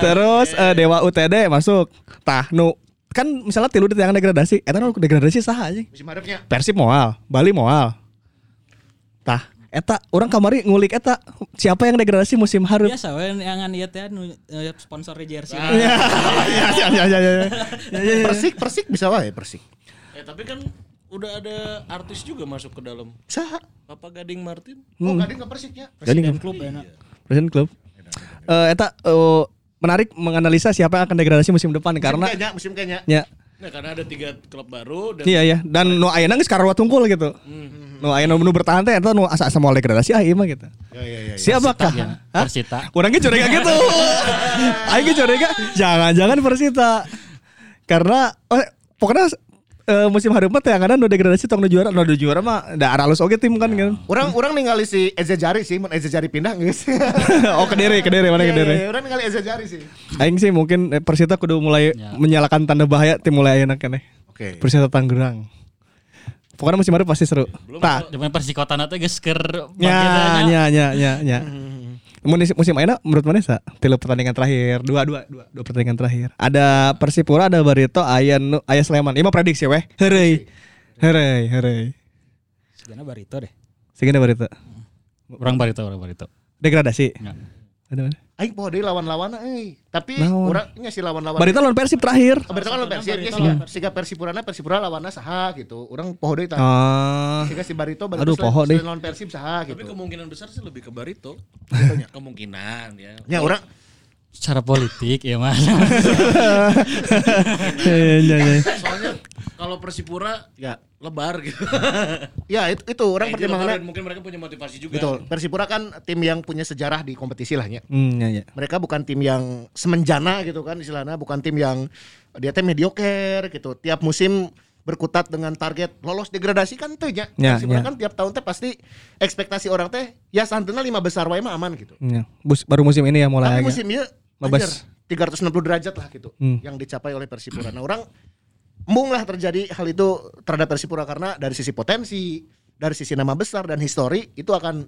Speaker 2: Terus eh, Dewa UTD masuk. Tah nu kan misalnya tilu yang degradasi, eta nu degradasi saha anjing?
Speaker 4: Musim harapnya.
Speaker 2: Persib moal, Bali moal. Tah, eta orang kamari ngulik eta siapa yang degradasi musim hareup?
Speaker 6: Biasa we yang ieu teh nu eh, sponsor jersey.
Speaker 2: Ya, ya, ya, ya, ya, ya. Ya, ya, ya.
Speaker 4: Persik Persik bisa wae Persik.
Speaker 3: Eh tapi kan udah ada artis juga masuk ke dalam.
Speaker 4: Saha?
Speaker 3: Bapak Gading Martin.
Speaker 4: Oh, gading ke Persiknya.
Speaker 2: Jadi
Speaker 6: Presiden klub ya. nak.
Speaker 2: Presiden klub. Eh eta eh, menarik menganalisa siapa yang akan degradasi musim depan karena
Speaker 4: kayaknya musim kayaknya.
Speaker 2: ya
Speaker 3: Nah karena ada tiga klub baru dan
Speaker 2: iya ya dan nu ayeuna geus karawat tungkul gitu. Nu ayeuna nu bertahan teh eta nu asa-asa mau degradasi ah ieu mah gitu.
Speaker 4: Ya ya ya.
Speaker 2: Siapakah?
Speaker 5: ya.
Speaker 2: Hah?
Speaker 5: Persita.
Speaker 2: Kurangnya curiga gitu. Aing ge curiga jangan-jangan Persita. Karena oh, pokoknya eh, musim hareup teh yang ada nu degradasi tong nu juara, nu nu juara mah da aralus oge tim kan kan.
Speaker 4: Orang orang ningali si Eza Jari sih, mun Eza Jari pindah geus.
Speaker 2: oh kediri, kediri mana
Speaker 4: Iya, iya,
Speaker 2: kediri.
Speaker 4: iya, Orang ningali Eza Jari sih.
Speaker 2: Aing sih mungkin eh, Persita kudu mulai
Speaker 5: Ya.
Speaker 2: menyalakan tanda bahaya tim mulai ayeuna keneh.
Speaker 4: Oke.
Speaker 2: Persita Tangerang. Pokoknya musim hareup pasti seru. Tah,
Speaker 5: Cuman persikotana teh geus keur
Speaker 2: nya nya nya nya nya. Musim musim ayeuna menurut mana sa? Tilu pertandingan terakhir, dua dua dua dua pertandingan terakhir. Ada Persipura, ada Barito, aya nu aya Sleman. Ini mah prediksi weh. Heureuy. Heureuy, heureuy.
Speaker 6: Segana barito deh.
Speaker 2: Segini Barito.
Speaker 5: Urang barito, urang barito.
Speaker 2: Degradasi. Ada mana?
Speaker 4: Aing poho deui lawan-lawanna euy. Tapi urang nya si lawan-lawan.
Speaker 2: Barito lawan Persib terakhir.
Speaker 4: Oh, Berarti kan lawan Persib ya siga siga Persipurana Persipura lawanna saha gitu. Urang poho deui tah.
Speaker 2: Ah.
Speaker 4: Siga si Barito Barito
Speaker 2: Aduh,
Speaker 4: selain-
Speaker 2: poho deh.
Speaker 4: selain lawan Persib saha
Speaker 3: tapi
Speaker 4: gitu.
Speaker 3: kemungkinan besar sih lebih ke Barito. kemungkinan ya.
Speaker 4: Ya urang
Speaker 5: Secara politik ya mas.
Speaker 2: Iya, iya, iya.
Speaker 3: Soalnya kalau Persipura
Speaker 4: ya
Speaker 3: lebar gitu.
Speaker 4: ya itu, itu orang
Speaker 3: Nah,
Speaker 4: pertimbangannya
Speaker 3: lebaran, mungkin mereka punya motivasi juga.
Speaker 4: betul. Persipura kan tim yang punya sejarah di kompetisi lah ya.
Speaker 2: Hmm, ya, ya.
Speaker 4: Mereka bukan tim yang semenjana gitu kan istilahnya, bukan tim yang dia teh mediocre gitu. Tiap musim berkutat dengan target lolos degradasi kan tuh ya.
Speaker 2: Ya,
Speaker 4: Persipura
Speaker 2: ya.
Speaker 4: kan tiap tahun teh pasti ekspektasi orang teh ya santuna lima besar wae mah aman gitu.
Speaker 2: Ya. Bus, baru musim ini ya mulai
Speaker 4: Tapi musim ini
Speaker 2: Mabes.
Speaker 4: anjir, 360 derajat lah gitu
Speaker 2: Hmm.
Speaker 4: yang dicapai oleh Persipura. Nah, orang embung lah terjadi hal itu terhadap Persipura karena dari sisi potensi, dari sisi nama besar dan histori itu akan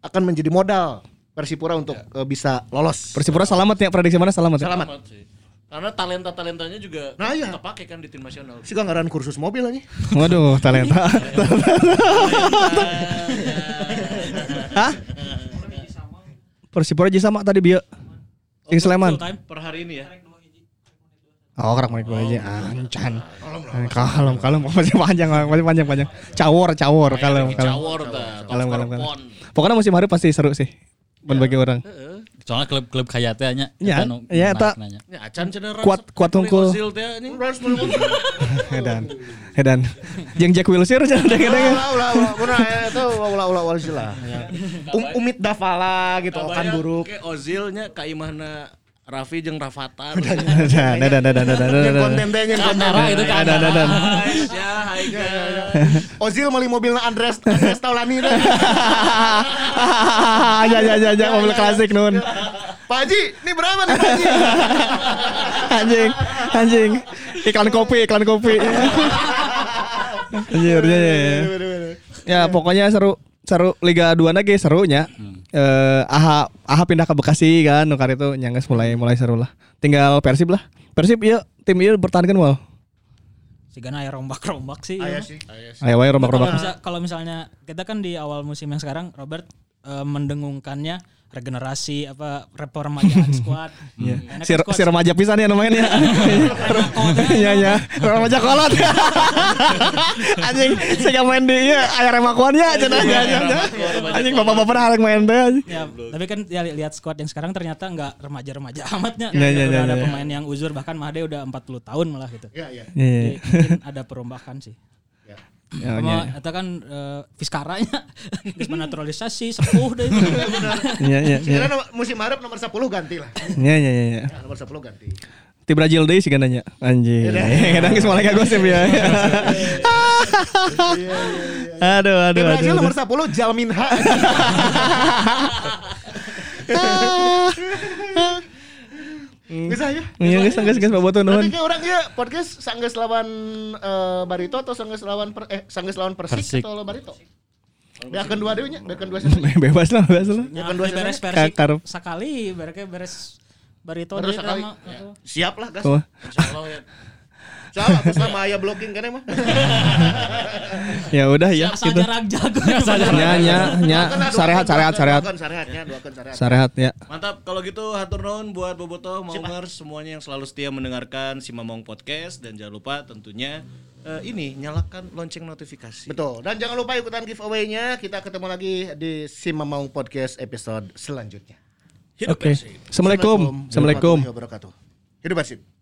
Speaker 4: akan menjadi modal Persipura untuk eh, bisa lolos.
Speaker 2: Persipura selamat ya prediksi mana selamat ya?
Speaker 4: Selamat.
Speaker 3: Selamat sih. Karena talenta-talentanya juga
Speaker 4: Nah, iya.
Speaker 3: kepake kan di tim nasional.
Speaker 4: Sih ngaran kursus mobil aja.
Speaker 2: Waduh, talenta. Hah? Persipura aja sama tadi Bio. Sing Sleman.
Speaker 3: Per hari ini ya.
Speaker 2: Oh, kerak manik aja. Ancan. Kalem, kalem. Masih panjang, masih panjang, panjang. Cawor, cawor, kalem, kalem.
Speaker 3: Cawor
Speaker 2: Kalem, kalem, kalem. Pokoknya musim hari pasti seru sih. Buat bagi orang.
Speaker 5: Soalnya klub-klub kaya teh nya.
Speaker 2: Iya,
Speaker 5: eta nu
Speaker 2: iya, eta-
Speaker 5: nya.
Speaker 3: Ya acan cenah
Speaker 2: Kuat- kuat tungkul.
Speaker 3: Ozil teh.
Speaker 2: Edan. Edan. Jeung Jack Wilshere cenah kadang-kadang.
Speaker 4: Ulah ulah ulah ulah itu ulah ulah ulah. Um, Umit Davala gitu kan buruk.
Speaker 3: Kayak Ozilnya ka imahna Raffi jeung Rafathar.
Speaker 2: Dan dan dan dan dan dan.
Speaker 4: Konten teh yang konten.
Speaker 5: Itu kan.
Speaker 2: Dan dan dan.
Speaker 3: Ya,
Speaker 4: Ozil meuli mobilna Andres Andres Taulani.
Speaker 2: Ya ya ya ya mobil klasik nun.
Speaker 4: Pak Haji, ini berapa nih Pak Haji?
Speaker 2: Anjing, anjing. Iklan kopi, iklan kopi. Anjir, ya, ya, ya. Ya pokoknya seru seru Liga 2 lagi serunya. Eh aha aha pindah ke Bekasi kan nukar itu nyangges mulai mulai seru lah. Tinggal Persib lah. Persib iya tim iya bertahan kan mal.
Speaker 6: Sigana aya rombak-rombak sih.
Speaker 4: Aya
Speaker 6: ya.
Speaker 4: sih.
Speaker 2: Wae
Speaker 6: Kalau
Speaker 2: rombak-rombak.
Speaker 6: misal- kalau misalnya kita kan di awal musim yang sekarang Robert eh, mendengungkannya regenerasi apa reformajaan squad.
Speaker 2: Iya. Si,
Speaker 6: squad
Speaker 2: si remaja pisan ya namanya ya. Iya iya. Remaja kolot. Anjing si main di iya aya remakuan ya cenah ya. Anjing bapak-bapak harus main teh. anjing.
Speaker 6: Ya, tapi kan ya li- lihat squad yang sekarang ternyata nggak remaja-remaja amatnya.
Speaker 2: Ya, ya,
Speaker 6: udah
Speaker 2: ya,
Speaker 6: ada
Speaker 2: ya.
Speaker 6: pemain yang uzur bahkan Made udah 40 tahun malah gitu.
Speaker 4: Iya iya.
Speaker 2: Iya.
Speaker 6: Jadi mungkin ada perombakan sih.
Speaker 2: Ya,
Speaker 6: Sama
Speaker 2: iya.
Speaker 6: eta kan eh, Fiskaranya geus naturalisasi sepuh deh itu.
Speaker 2: Iya iya iya.
Speaker 4: Kira nomor- musim harap nomor 10 ganti lah.
Speaker 2: Iya iya iya.
Speaker 4: Ya, nomor 10 ganti.
Speaker 2: Ti Brazil deh sih kan nanya. Anjing. Kadang geus malah gosip ya. Aduh aduh
Speaker 4: Di Brazil
Speaker 2: aduh.
Speaker 4: nomor 10 Jalminha. Bisa ya.
Speaker 2: Iya geus geus geus
Speaker 4: Berarti
Speaker 2: nuhun.
Speaker 4: kayak orang ya podcast sanggeus lawan eh, Barito atau sanggeus lawan per, eh sanggeus lawan Persik,
Speaker 5: Persik.
Speaker 4: atau lawan Barito? Beakeun dua deui nya, beakeun dua sesi.
Speaker 2: Bebas lah bebas lah.
Speaker 6: Ya,
Speaker 4: kan dua
Speaker 6: beres versi
Speaker 2: Kakar.
Speaker 6: sekali, beres beres Barito deui.
Speaker 4: Ya. Siap lah gas.
Speaker 2: Oh.
Speaker 3: Insyaallah ya.
Speaker 4: Salah sama aya blocking kan emang.
Speaker 2: Ya udah ya gitu.
Speaker 6: jarak jago.
Speaker 2: Nya nya nya sarehat sarehat
Speaker 4: duakeun sarehat.
Speaker 2: Sarehat ya.
Speaker 3: Mantap kalau gitu hatur nuhun buat Bobotoh, Maungers semuanya yang selalu setia mendengarkan si Mamong Podcast dan jangan lupa tentunya eh, ini nyalakan lonceng notifikasi.
Speaker 4: Betul. Dan jangan lupa ikutan giveaway-nya. Kita ketemu lagi di Si Mamang Podcast episode selanjutnya.
Speaker 3: Hidup
Speaker 2: Oke.
Speaker 3: bersih.
Speaker 2: Assalamualaikum. Assalamualaikum.
Speaker 4: warahmatullahi wabarakatuh. Hidup bersih.